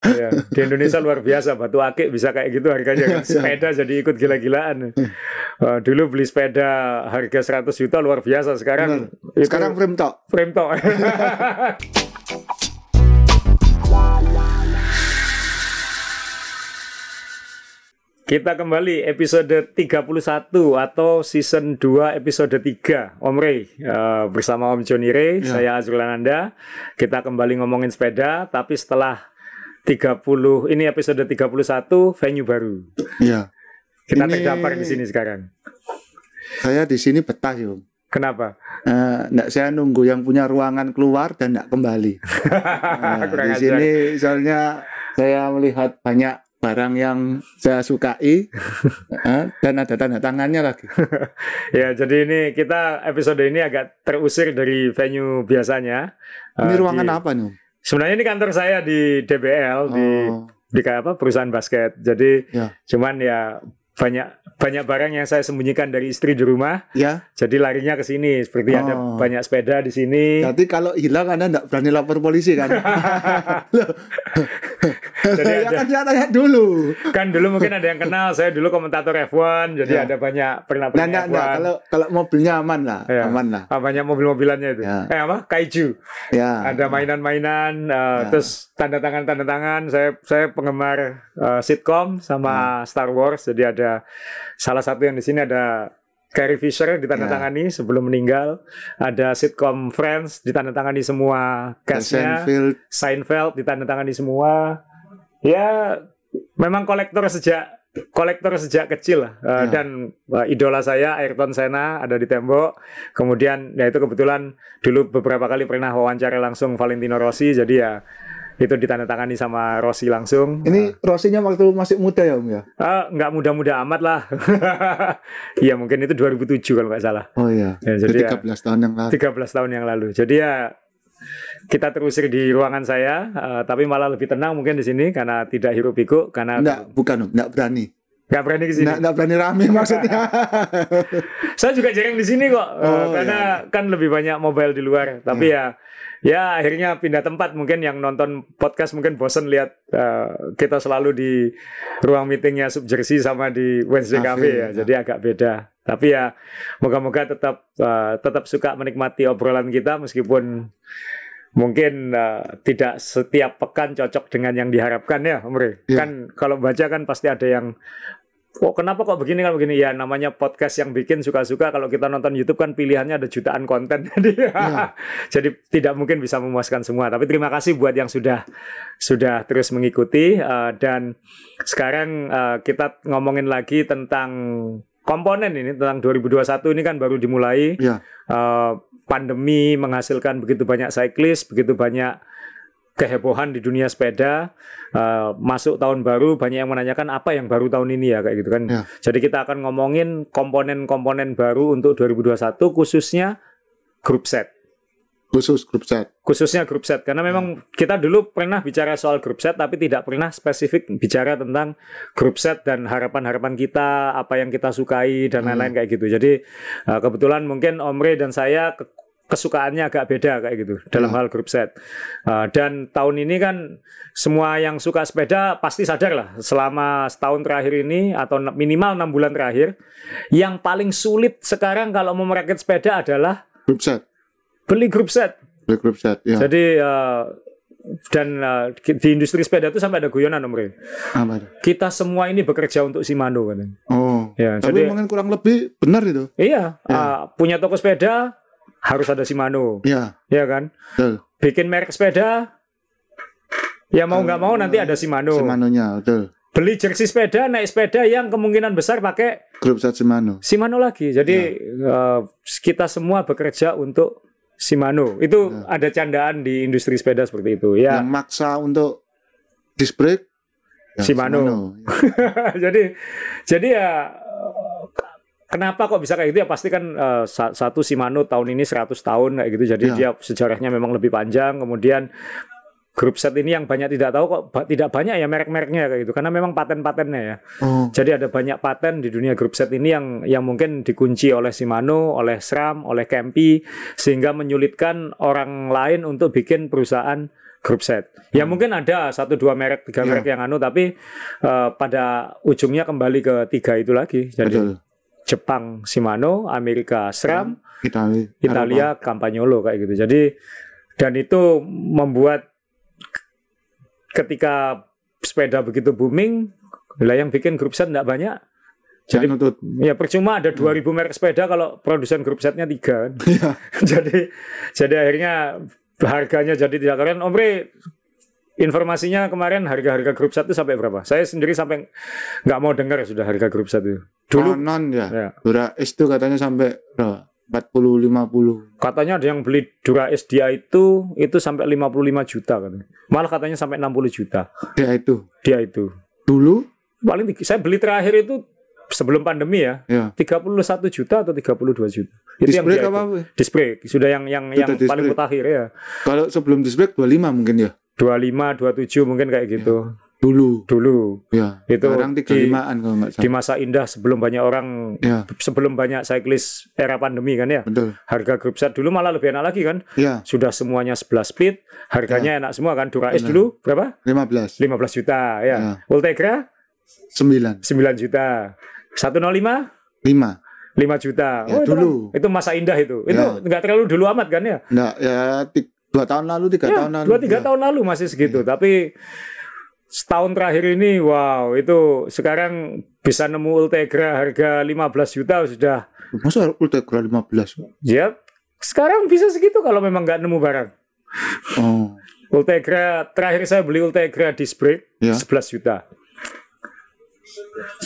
Ya, di Indonesia luar biasa batu akik bisa kayak gitu harganya kan. Sepeda jadi ikut gila-gilaan. Uh, dulu beli sepeda harga 100 juta luar biasa sekarang Bener. Sekarang frame tok. frame tok. Kita kembali episode 31 atau season 2 episode 3 Om Ray eh, bersama Om Joni Ray, Ya. saya Azrul Ananda. Kita kembali ngomongin sepeda tapi setelah 30 ini episode 31 venue baru. Iya. Kita Ini- terdampar di sini sekarang. Saya di sini betah. Om. Kenapa? Eh, nggak saya nunggu yang punya ruangan keluar dan nggak kembali. Nah, di ajar. sini soalnya saya melihat banyak barang yang saya sukai eh, dan ada tanda tangannya lagi. Ya, jadi ini kita episode ini agak terusir dari venue biasanya. Ini Eh, ruangan di- apa nih? Sebenarnya ini kantor saya di DBL di Oh, di kayak apa perusahaan basket. Jadi Ya. cuman ya banyak banyak barang yang saya sembunyikan dari istri di rumah. ya. Jadi larinya ke sini. Seperti ada Oh. banyak sepeda di sini. Jadi kalau hilang Anda nggak berani lapor polisi kan? Jadi ya ada- kan saya tanya dulu. Kan dulu mungkin ada yang kenal. Saya dulu komentator F1. Jadi Ya. ada banyak pernah Nah, pernah enggak, F1. enggak. Kalau kalau mobilnya aman lah, Ya. aman lah. Ah, banyak mobil-mobilannya itu. Ya. Eh apa? Kaiju. Ya. Ada mainan-mainan. eh, Ya. Terus tanda tangan tanda tangan. Saya saya penggemar eh, sitcom sama Star Wars. Jadi ada salah satu yang di sini ada Carrie Fisher ditandatangani sebelum meninggal. Ada sitcom Friends ditandatangani semua castnya. Seinfeld. Seinfeld ditandatangani semua. Ya, memang kolektor sejak kolektor sejak kecil lah. Eh, Ya. dan eh, idola saya Ayrton Senna ada di tembok. Kemudian ya itu kebetulan dulu beberapa kali pernah wawancara langsung Valentino Rossi jadi ya itu ditandatangani sama Rossi langsung. Ini Rosinya waktu masih muda ya Om ya? Ah, nggak muda-muda amat lah. Iya mungkin itu 2007 kalau nggak salah. Oh iya. Ya, Jadi jadi ya, 13 tahun yang lalu. 13 tahun yang lalu. Jadi ya kita terusir di ruangan saya, eh, tapi malah lebih tenang mungkin di sini karena tidak hiruk pikuk karena Enggak, bukan enggak berani. nggak berani ke sini. Enggak, enggak berani rame maksudnya. Saya juga jarang di sini kok, eh, Oh, karena kan lebih banyak mobile di luar. Tapi ya, ya akhirnya pindah tempat. Mungkin yang nonton podcast mungkin bosen lihat eh, kita selalu di ruang meetingnya Sub Jersey sama di Wednesday Cafe, Cafe, ya. ya. Jadi agak beda. Tapi ya moga-moga tetap eh, tetap suka menikmati obrolan kita meskipun mungkin eh, tidak setiap pekan cocok dengan yang diharapkan ya, Om Rey. Iya. Kan kalau baca kan pasti ada yang kok kenapa kok begini kan begini ya namanya podcast yang bikin suka-suka kalau kita nonton YouTube kan pilihannya ada jutaan konten jadi Iya. jadi tidak mungkin bisa memuaskan semua tapi terima kasih buat yang sudah sudah terus mengikuti eh, dan sekarang eh, kita ngomongin lagi tentang komponen ini tentang 2021 ini kan baru dimulai. Iya. Eh, pandemi menghasilkan begitu banyak cyclist begitu banyak kehebohan di dunia sepeda. Eh, masuk tahun baru banyak yang menanyakan apa yang baru tahun ini ya? Kayak gitu kan. Ya. jadi kita akan ngomongin komponen-komponen baru untuk 2021 khususnya grup set Khusus grup chat. khususnya grup set karena memang kita dulu pernah bicara soal grup set tapi tidak pernah spesifik bicara tentang grup set dan harapan-harapan kita apa yang kita sukai dan Hmm. lain-lain kayak gitu jadi uh, kebetulan mungkin Omre dan saya ke- kesukaannya agak beda kayak gitu dalam Ya. hal grup set Uh, dan tahun ini kan semua yang suka sepeda pasti sadar lah selama setahun terakhir ini atau minimal enam bulan terakhir yang paling sulit sekarang kalau mau merakit sepeda adalah Grup chat. Beli grup set Beli grup chat. Ya. jadi eh, dan eh, di industri sepeda itu sampai ada guyonan. Apa itu? Kita semua ini bekerja untuk Shimano katanya. Oh. Ya, Tapi jadi mungkin kurang lebih benar itu. iya Ya. eh, punya toko sepeda harus ada Shimano, Iya. ya kan? Betul. Bikin merek sepeda ya mau nggak mau nanti ada Shimano. Shimano-nya, betul. Beli jersey sepeda, naik sepeda yang kemungkinan besar pakai Grup chat Shimano. Shimano lagi. Jadi eh, kita semua bekerja untuk Shimano. Itu ada candaan di industri sepeda seperti itu. Ya. Yang maksa untuk disc brake ya, Shimano. jadi jadi ya kenapa kok bisa kayak gitu ya pasti kan sa- satu Shimano tahun ini 100 tahun kayak gitu jadi Ya. dia sejarahnya memang lebih panjang kemudian grup set ini yang banyak tidak tahu kok ba- tidak banyak ya merek-mereknya kayak gitu karena memang paten-patennya ya Oh. jadi ada banyak paten di dunia grup set ini yang yang mungkin dikunci oleh Shimano, oleh SRAM, oleh Kempi sehingga menyulitkan orang lain untuk bikin perusahaan grup set. Ya mungkin ada satu dua merek tiga Ya. merek yang anu tapi eh, pada ujungnya kembali ke tiga itu lagi. Jadi Betul. Jepang Shimano, Amerika SRAM, Italia. Italia Campagnolo kayak gitu. Jadi dan itu membuat ketika sepeda begitu booming, lah yang bikin grup set nggak banyak. Jadi nutut. ya percuma ada 2000 merek sepeda kalau produsen grup setnya tiga. Iya. jadi jadi akhirnya harganya jadi tidak keren. Omre informasinya kemarin harga-harga grup set itu sampai berapa? Saya sendiri sampai nggak mau dengar sudah harga grup set itu. Dulu Konon ya. ya, Dura itu katanya sampai berapa? 40 50. katanya ada yang beli Dura dia itu itu sampai 55 juta katanya. Malah katanya sampai 60 juta Ya itu. dia itu. Dulu Paling saya beli terakhir itu sebelum pandemi ya, ya. 31 juta atau 32 juta. Itu yang Display dia apa? itu. Display sudah yang yang Sudah yang paling display. mutakhir ya. Kalau sebelum display 25 mungkin ya. 25, 27 mungkin kayak gitu. Dulu. Dulu Ya. Itu Sekarang di- 35-an kalau nggak di salah. masa indah sebelum banyak orang Ya, sebelum banyak cyclist era pandemi kan ya. betul. Harga grup set dulu malah lebih enak lagi kan. Ya, Sudah semuanya 11 speed, harganya enak semua kan. Dura S dulu berapa? 15. 15 juta ya. Ya. Ultegra 9. 9 juta. 105 5. 5 juta. Ya, itu, dulu. itu masa indah itu. Itu Ya. nggak terlalu dulu amat kan ya? Enggak, ya dua tahun lalu, tiga Ya, tahun lalu. dua tiga Ya. tahun lalu masih segitu. Tapi setahun terakhir ini, wow, itu sekarang bisa nemu Ultegra harga 15 juta sudah. Masa Ultegra 15? Ya, sekarang bisa segitu kalau memang nggak nemu barang. Oh, Ultegra terakhir saya beli Ultegra disc brake Ya. 11 juta.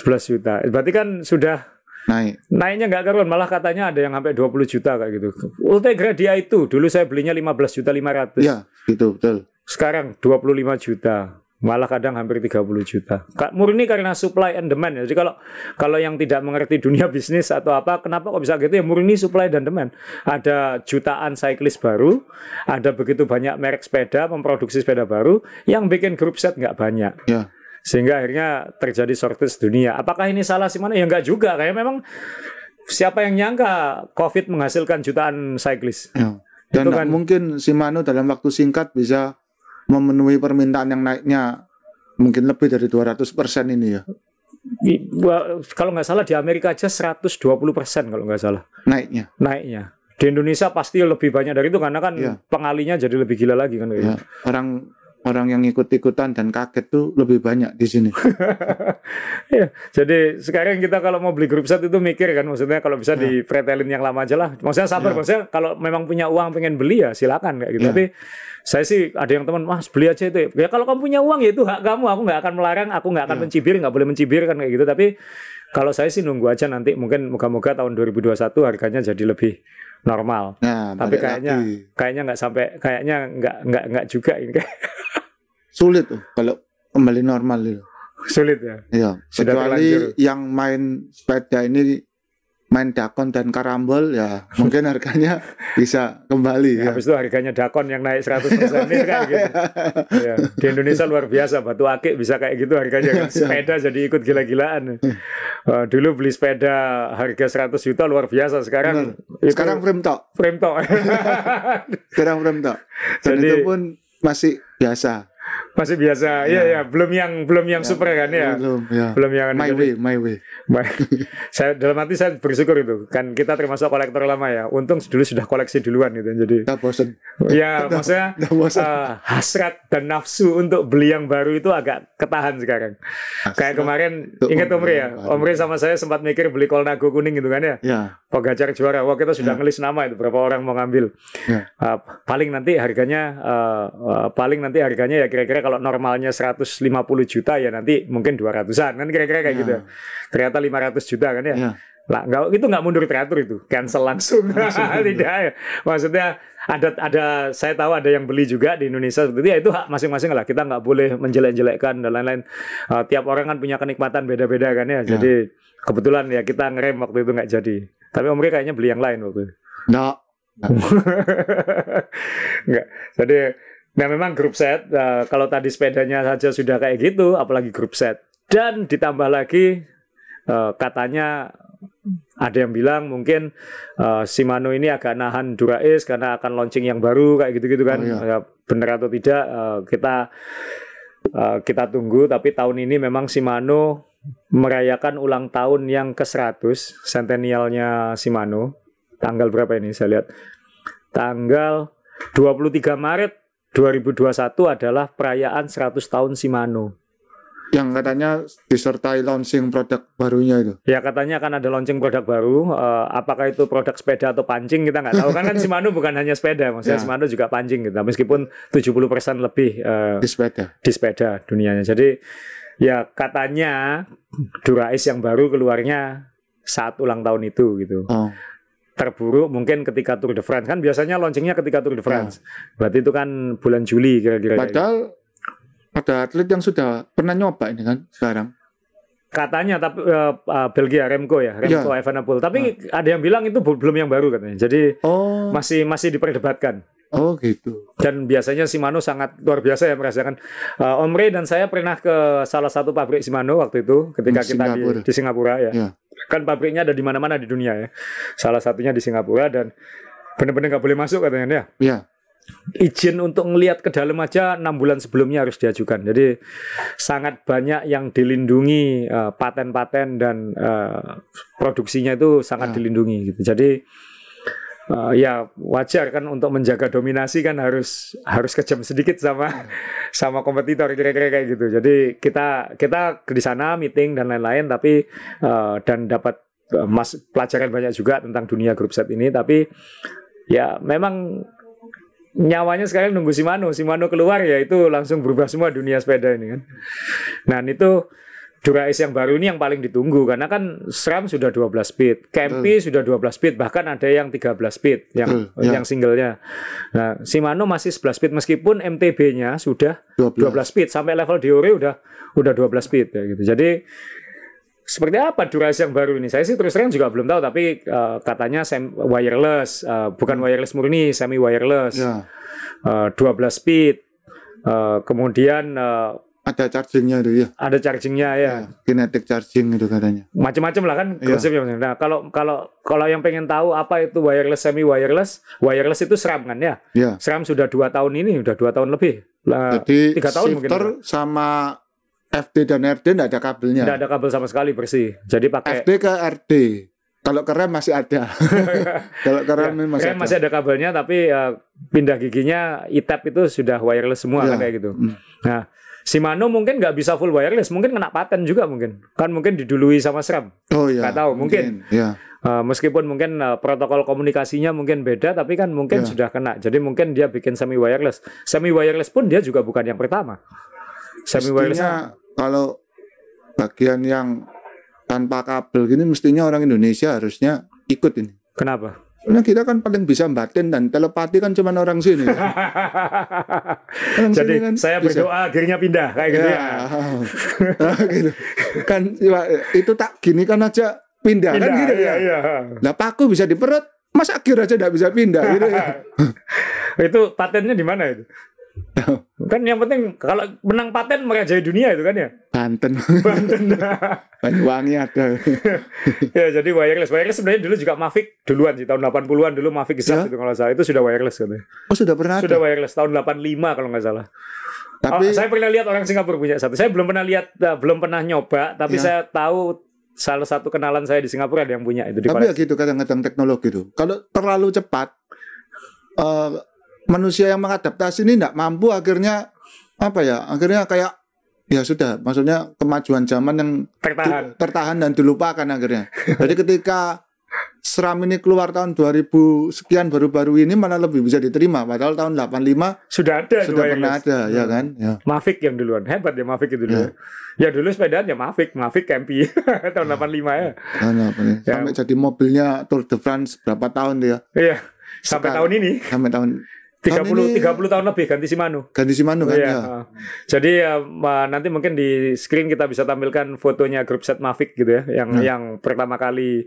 11 juta. Berarti kan sudah naik. naiknya nggak karuan malah katanya ada yang sampai 20 juta kayak gitu. Ultegra dia itu dulu saya belinya 15 juta 500. Ya, gitu, betul. Sekarang 25 juta. Malah kadang hampir 30 juta. Murni karena supply and demand. Jadi kalau kalau yang tidak mengerti dunia bisnis atau apa, kenapa kok bisa gitu ya? Murni supply dan demand. Ada jutaan cyclist baru, ada begitu banyak merek sepeda memproduksi sepeda baru, yang bikin grup set nggak banyak. Ya, Sehingga akhirnya terjadi shortage dunia. Apakah ini salah sih mana? Ya nggak juga. Kayak memang siapa yang nyangka COVID menghasilkan jutaan cyclist? ya. Dan kan- mungkin Shimano dalam waktu singkat bisa memenuhi permintaan yang naiknya mungkin lebih dari 200% ini ya. Kalau nggak salah di Amerika aja 120 persen kalau nggak salah Naiknya. naiknya. Di Indonesia pasti lebih banyak dari itu karena kan Iya. pengalinya jadi lebih gila lagi kan. Ya, orang orang yang ikut-ikutan dan kaget tuh lebih banyak di sini. Iya. Jadi sekarang kita kalau mau beli grup set itu mikir kan maksudnya kalau bisa Ya. dipretelin yang lama aja lah. Maksudnya sabar, Ya. maksudnya kalau memang punya uang pengen beli ya silakan kayak gitu. Ya. Tapi saya sih ada yang teman, mas beli aja itu. Ya kalau kamu punya uang ya itu hak kamu. Aku nggak akan melarang, aku nggak akan Ya. mencibir, nggak boleh mencibir kan kayak gitu. Tapi kalau saya sih nunggu aja nanti mungkin moga-moga tahun 2021 harganya jadi lebih normal. Nah, Tapi kayaknya lagi. kayaknya nggak sampai kayaknya nggak nggak nggak juga ini sulit tuh kalau kembali normal itu. sulit ya. Ya, Sudah kecuali yang main sepeda ini main dakon dan karambol ya mungkin harganya bisa kembali ya. Habis itu harganya dakon yang naik 100% ini kayak gitu. Ya, di Indonesia luar biasa batu akik bisa kayak gitu harganya kan. sepeda jadi ikut gila-gilaan Eh, dulu beli sepeda harga 100 juta luar biasa sekarang Benar. Sekarang frame tok, frame tok sekarang frame tok. Dan Jadi- itu pun masih biasa. masih biasa iya ya belum yang belum yang super kan ya Belum, ya. belum yang My way, my way. Baik. saya dalam hati saya bersyukur itu kan kita termasuk kolektor lama ya untung dulu sudah koleksi duluan gitu jadi Udah bosen. ya maksudnya Udah bosen. eh, hasrat dan nafsu untuk beli yang baru itu agak ketahan sekarang kayak kemarin ingat Omri ya. Omri sama saya sempat mikir beli Kolnago kuning gitu kan ya Ya, Pogacar juara wah kita sudah Ya. ngelis nama itu berapa orang mau ngambil Ya. Eh, paling nanti harganya eh, eh, paling nanti harganya ya kira-kira kalau normalnya 150 juta ya nanti mungkin 200-an kan kira-kira kayak Ya. gitu ternyata 500 juta kan ya. Ya. lah nggak itu nggak mundur teratur itu. Cancel langsung, tidak ya. Maksudnya ada ada saya tahu ada yang beli juga di Indonesia. Seperti itu ya itu hak masing-masing lah. Kita nggak boleh menjelek-jelekkan dan lain-lain. Eh, tiap orang kan punya kenikmatan beda-beda kan ya. Jadi kebetulan ya kita ngerem waktu itu nggak jadi. Tapi Omri kayaknya beli yang lain waktu itu. Enggak. Jadi nah memang grup set eh, kalau tadi sepedanya saja sudah kayak gitu apalagi grup set. Dan ditambah lagi eh, katanya ada yang bilang mungkin uh, Shimano ini agak nahan Durais karena akan launching yang baru kayak gitu-gitu kan. Oh, iya. Uh, benar atau tidak uh, kita uh, kita tunggu tapi tahun ini memang Shimano merayakan ulang tahun yang ke-100 centennialnya Shimano. Tanggal berapa ini saya lihat? Tanggal 23 Maret 2021 adalah perayaan 100 tahun Shimano. Yang katanya disertai launching produk barunya itu. Ya katanya akan ada launching produk baru. Eh, apakah itu produk sepeda atau pancing kita nggak tahu kan kan Shimano bukan hanya sepeda, maksudnya Ya. Shimano juga pancing gitu. Meskipun 70% lebih eh, Di sepeda. di sepeda dunianya. Jadi ya katanya Durais yang baru keluarnya saat ulang tahun itu gitu. Oh, Terburuk mungkin ketika Tour de France kan biasanya launchingnya ketika Tour de France. Berarti itu kan bulan Juli kira-kira. padahal ada atlet yang sudah pernah nyoba ini kan sekarang. katanya tapi eh, eh, Belgia Remco ya Remco Evenepoel tapi ada yang bilang itu bel- belum yang baru katanya jadi Oh, masih masih diperdebatkan oh gitu. dan biasanya Shimano sangat luar biasa ya merasakan Eh, Om Ray dan saya pernah ke salah satu pabrik Shimano waktu itu ketika Di kita Singapura. di, di Singapura ya Ya. kan pabriknya ada di mana-mana di dunia ya salah satunya di Singapura dan benar-benar nggak boleh masuk katanya ya Ya. Izin untuk ngelihat ke dalam aja enam bulan sebelumnya harus diajukan. Jadi sangat banyak yang dilindungi eh, paten-paten dan eh, produksinya itu sangat Ya. dilindungi gitu. Jadi eh, ya wajar kan untuk menjaga dominasi kan harus harus kejam sedikit sama sama kompetitor kira-kira kayak gitu. Jadi kita kita di sana meeting dan lain-lain tapi eh, dan dapat mas pelajaran banyak juga tentang dunia grup set ini tapi ya memang nyawanya sekarang nunggu Shimano. Shimano keluar ya itu langsung berubah semua dunia sepeda ini kan. Nah itu Durais yang baru ini yang paling ditunggu karena kan SRAM sudah 12 speed, Campy sudah 12 speed, bahkan ada yang 13 speed yang Betul, ya. yang singlenya. Nah, Shimano masih 11 speed meskipun MTB-nya sudah 12. 12 speed sampai level Diore udah udah 12 speed ya gitu. Jadi seperti apa durasi yang baru ini? Saya sih terus terang juga belum tahu tapi eh, katanya sem wireless, eh, bukan wireless murni, semi wireless. Ya. Eh, 12 speed. Eh, kemudian eh, Ada chargingnya itu ya. ada chargingnya ya. Kinetic charging itu katanya. Macam-macam lah kan Iya. konsepnya. Nah, kalau kalau kalau yang pengen tahu apa itu wireless semi wireless, wireless itu SRAM kan ya. Ya. SRAM sudah dua tahun ini, udah dua tahun lebih. Lah, Jadi tiga tahun mungkin. sama FD dan RD tidak ada kabelnya. Tidak ada kabel sama sekali bersih. Jadi pakai FD ke RD. Kalau ke rem masih ada. Kalau ke rem masih Rem ada. masih ada kabelnya tapi eh, pindah giginya ITAP itu sudah wireless semua Iya. kan kayak gitu. Hmm. Nah, Shimano mungkin nggak bisa full wireless, mungkin kena paten juga mungkin. Kan mungkin didului sama SRAM. Oh iya. Nggak tahu, mungkin. Ya. Uh, meskipun mungkin uh, protokol komunikasinya mungkin beda, tapi kan mungkin Ya. sudah kena. Jadi mungkin dia bikin semi wireless. Semi wireless pun dia juga bukan yang pertama. Semi wireless kalau bagian yang tanpa kabel gini mestinya orang Indonesia harusnya ikut ini. kenapa? Karena kita kan paling bisa batin dan telepati kan cuma orang sini. Orang Jadi sini kan saya bisa. berdoa akhirnya pindah kayak gitu ya. Ah, gitu. Kan ya, itu tak gini kan aja pindah, kan Pindah, gitu iya, ya. iya. Lah paku bisa di perut, masa akhir aja tidak bisa pindah gitu ya. itu patennya di mana itu? kan yang penting kalau menang paten merajai dunia itu kan ya. Banten, Banten. Banyuwangi ada. ya jadi wireless. Wireless sebenarnya dulu juga Mavic duluan sih tahun 80-an dulu Mavic Ya. Zap itu kalau nggak salah itu sudah wireless katanya. Oh sudah pernah Sudah ada. wireless tahun 85 kalau nggak salah. Tapi Oh, saya pernah lihat orang Singapura punya satu. Saya belum pernah lihat, eh, belum pernah nyoba, tapi Ya. saya tahu salah satu kenalan saya di Singapura ada yang punya itu di tapi ya gitu kadang-kadang teknologi itu. Kalau terlalu cepat, eh, manusia yang mengadaptasi ini tidak mampu akhirnya apa ya? Akhirnya kayak ya sudah, maksudnya kemajuan zaman yang Tertahan. di- tertahan dan dilupakan akhirnya. Jadi ketika SRAM ini keluar tahun 2000 sekian baru-baru ini malah lebih bisa diterima. Padahal tahun 85 Sudah ada sudah pernah wireless. ada, ya kan? Ya. Mavic yang duluan. Hebat ya Mavic itu dulu. Ya, dulu sepedaan ya Mavic, Mavic Campy tahun 85 ya. Nah, apa nih? Ya. Sampai jadi mobilnya Tour de France berapa tahun dia? Iya. Sampai Sekarang. tahun ini Sampai tahun 30 Tahun ini- 30 tahun lebih ganti Shimano. ganti Shimano kan Iya. ya. uh. Jadi ya, nanti mungkin di screen kita bisa tampilkan fotonya grup set Mavic gitu ya, yang Ya. yang pertama kali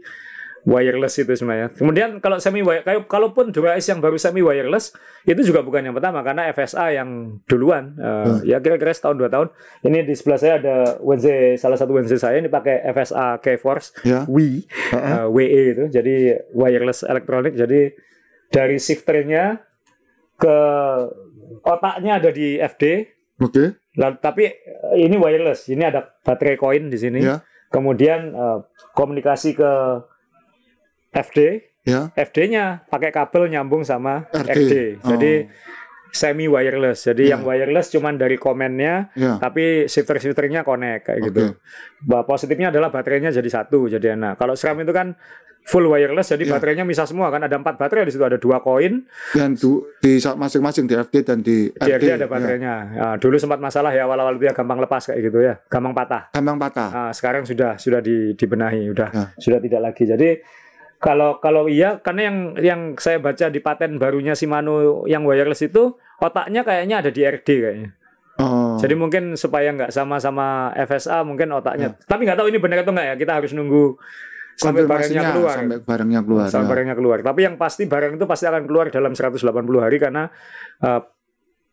wireless itu sebenarnya. Kemudian kalau semi kayak kalaupun device yang baru semi wireless itu juga bukan yang pertama karena FSA yang duluan uh, ya kira-kira setahun dua tahun. Ini di sebelah saya ada Wednesday salah satu Wednesday saya ini pakai FSA K-Force Ya. WE uh, WE itu jadi wireless elektronik jadi dari shifternya ke otaknya ada di FD Oke. Lalu, tapi eh, ini wireless, ini ada baterai koin di sini. Ya. Kemudian eh, komunikasi ke FD, Ya. FD-nya pakai kabel nyambung sama RD. RD. Oh. Semi wireless. Jadi Ya. yang wireless cuman dari komennya, Ya. tapi shifter-shifternya connect kayak gitu. Bah, positifnya adalah baterainya jadi satu, jadi enak. Kalau SRAM itu kan full wireless, jadi Ya. baterainya misah semua kan ada empat baterai di situ ada dua koin, Dan du- di masing-masing di FD dan di di RD. RD ada ya. baterainya. Nah, dulu sempat masalah ya awal-awal itu ya gampang lepas kayak gitu ya, gampang patah. Gampang patah. Nah, sekarang sudah sudah di, dibenahi, udah Ya. sudah tidak lagi. Jadi kalau kalau iya karena yang yang saya baca di paten barunya Shimano yang wireless itu otaknya kayaknya ada di RD kayaknya. Oh. Jadi mungkin supaya nggak sama-sama FSA mungkin otaknya. Tapi nggak tahu ini benar atau nggak ya. Kita harus nunggu sampai barangnya keluar. sampai barangnya keluar. Sampai ya. barangnya keluar. Tapi yang pasti barang itu pasti akan keluar dalam 180 hari karena eh,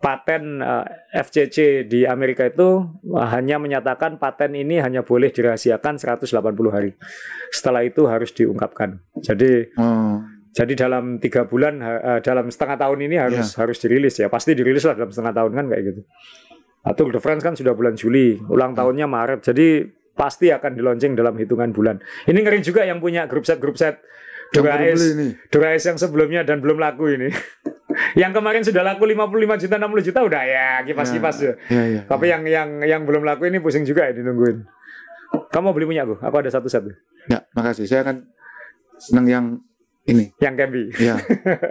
paten eh, FCC di Amerika itu eh, hanya menyatakan paten ini hanya boleh dirahasiakan 180 hari. Setelah itu harus diungkapkan. Jadi Oh. jadi dalam tiga bulan eh, dalam setengah tahun ini harus harus dirilis ya. Pasti dirilis lah dalam setengah tahun kan kayak gitu. Atau The France kan sudah bulan Juli, ulang tahunnya Maret. Jadi pasti akan dilonceng dalam hitungan bulan. Ini ngeri juga yang punya grup set grup set Durais. Durais yang sebelumnya dan belum laku ini. yang kemarin sudah laku 55 juta 60 juta udah ya kipas-kipas ya. Ya, ya. Tapi yang yang yang belum laku ini pusing juga ya dinungguin. Kamu mau beli punya aku? Aku ada satu satu. Ya, makasih. Saya kan senang yang ini. Yang Cambi. Ya,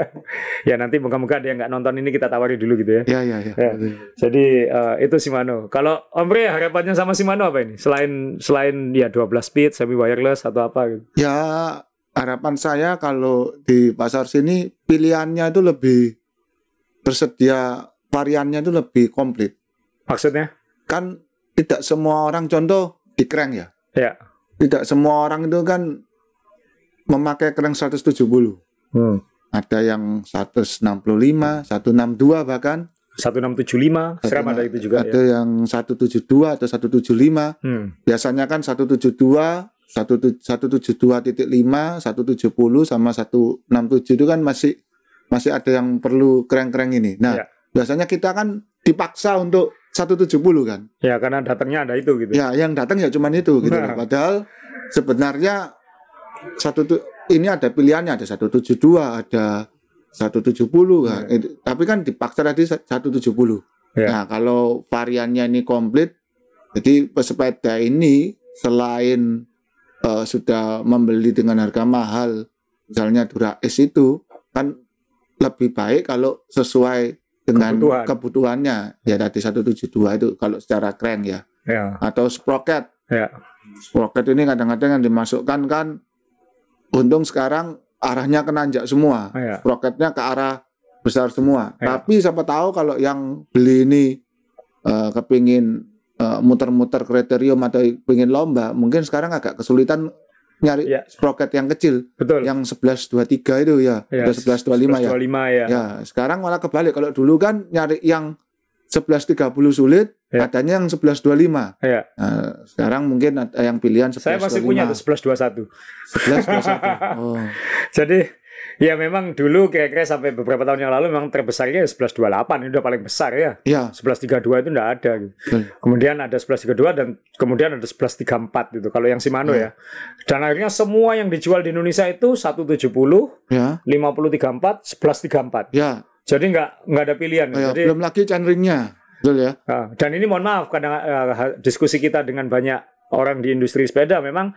ya nanti moga-moga ada yang nggak nonton ini kita tawari dulu gitu ya. ya, ya, ya. Ya. Jadi eh, itu Shimano. Kalau Omre harapannya sama Shimano apa ini? Selain selain ya 12 speed, semi wireless atau apa gitu. Ya, harapan saya kalau di pasar sini pilihannya itu lebih tersedia variannya itu lebih komplit. Maksudnya? Kan tidak semua orang contoh di crank ya. Ya. Tidak semua orang itu kan memakai crank 170. Hmm. Ada yang 165, 162 bahkan. 1675, seram ada itu juga ada ya. yang 172 atau 175. Hmm. Biasanya kan 172, 172.5, 170 sama 167 itu kan masih masih ada yang perlu keren-keren ini. Nah, Ya. biasanya kita kan dipaksa untuk 170 kan. Ya karena datangnya ada itu gitu. Ya, yang datang ya cuman itu gitu. Nah. Padahal sebenarnya satu tu- ini ada pilihannya ada 172, ada 170 kan. Itu- Tapi kan dipaksa tadi 170. Ya. Nah, kalau variannya ini komplit jadi pesepeda ini selain eh, sudah membeli dengan harga mahal misalnya Dura-S itu kan lebih baik kalau sesuai dengan Kebutuhan. kebutuhannya ya tadi 172 itu kalau secara keren ya Ya. atau sprocket. Ya. Sprocket ini kadang-kadang yang dimasukkan kan untung sekarang arahnya ke nanjak semua. Ya. Sprocketnya ke arah besar semua. Ya. Tapi siapa tahu kalau yang beli ini eh, kepingin eh, muter-muter kriterium atau pingin lomba, mungkin sekarang agak kesulitan nyari Ya. sprocket yang kecil, Betul. yang 1123 itu ya, Ya, udah 1125 ya. 25 ya. Ya, sekarang malah kebalik. Kalau dulu kan nyari yang 1130 sulit, Ya. adanya yang 1125. Ya. Nah, sekarang mungkin ada yang pilihan 1125. Saya masih punya tuh 1121. 1121. Oh. Jadi ya memang dulu kira-kira sampai beberapa tahun yang lalu memang terbesarnya 1128 ini udah paling besar ya. Ya, 1132 itu enggak ada gitu. betul. Kemudian ada 1132 dan kemudian ada 1134 gitu. Kalau yang Shimano ya. Dan akhirnya semua yang dijual di Indonesia itu 170, Ya, 5034, 1134. ya. Jadi nggak nggak ada pilihan. Ya. Jadi belum lagi chainringnya. Betul ya? Ah, dan ini mohon maaf kadang eh, diskusi kita dengan banyak orang di industri sepeda memang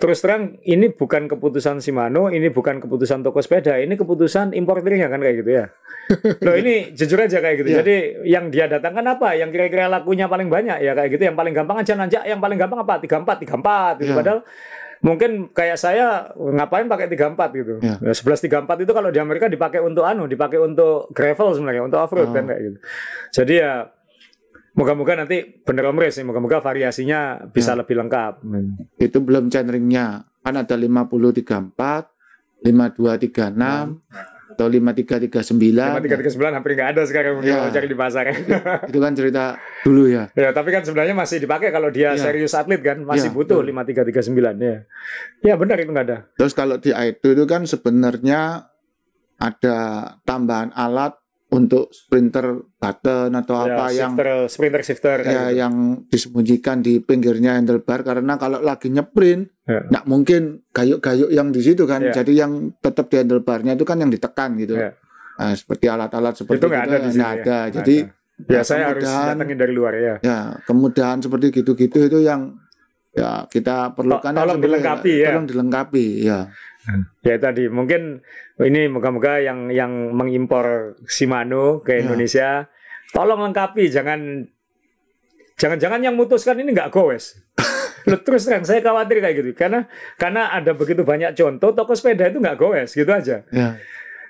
terus terang ini bukan keputusan Shimano, ini bukan keputusan toko sepeda, ini keputusan importernya kan kayak gitu ya. Loh ini jujur aja kayak gitu. Iya. Jadi yang dia datangkan apa? Yang kira-kira lakunya paling banyak ya kayak gitu. Yang paling gampang aja nanjak, yang paling gampang apa? 34, 34 gitu. Iya. Padahal mungkin kayak saya ngapain pakai 34 gitu. Ya, 1134 itu kalau di Amerika dipakai untuk anu, dipakai untuk gravel sebenarnya, untuk off-road Oh. kan kayak gitu. Jadi ya moga-moga nanti bener Om Riz moga-moga variasinya bisa Ya. lebih lengkap. Itu belum chainringnya. kan ada 5034, 5236 atau 5339. 5339 hampir nggak ada sekarang Ya. cari di pasar. Itu kan cerita dulu ya. ya, tapi kan sebenarnya masih dipakai kalau dia Ya. serius atlet kan, masih Ya, butuh betul. 5339 ya. Ya benar itu nggak ada. Terus kalau di IT itu kan sebenarnya ada tambahan alat untuk sprinter button atau apa ya, yang shifter, sprinter shifter ya gitu. yang disembunyikan di pinggirnya handlebar karena kalau lagi nyeprint Ya. nggak mungkin gayuk-gayuk yang di situ kan Ya. jadi yang tetap di handlebarnya itu kan yang ditekan gitu Ya. Nah, seperti alat-alat seperti itu nggak ada di sini. nggak ya. ada Nggak jadi ada. ya ya, harus kemudahan- datengin dari luar ya. ya kemudahan seperti gitu-gitu itu yang ya kita perlukan tolong dilengkapi ya. tolong dilengkapi ya Ya tadi mungkin ini moga-moga yang yang mengimpor Shimano ke Ya. Indonesia tolong lengkapi jangan jangan-jangan yang mutuskan ini nggak goes. Loh, terus terang saya khawatir kayak gitu karena karena ada begitu banyak contoh toko sepeda itu nggak goes gitu aja. ya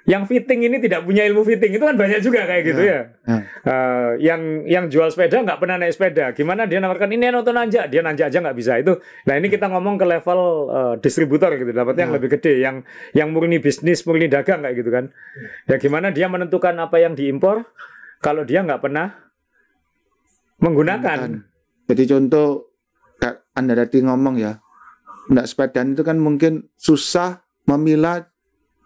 Yang fitting ini tidak punya ilmu fitting itu kan banyak juga kayak gitu ya. ya Eh, yang yang jual sepeda nggak pernah naik sepeda. Gimana dia nawarkan ini nonton nanjak, dia nanjak aja nggak bisa itu. Nah ini kita ngomong ke level eh, distributor gitu, dapatnya yang Ya. lebih gede, yang yang murni bisnis, murni dagang kayak gitu kan. Ya gimana dia menentukan apa yang diimpor kalau dia nggak pernah menggunakan. Kan. Jadi contoh Anda tadi ngomong ya, nggak sepedaan itu kan mungkin susah memilah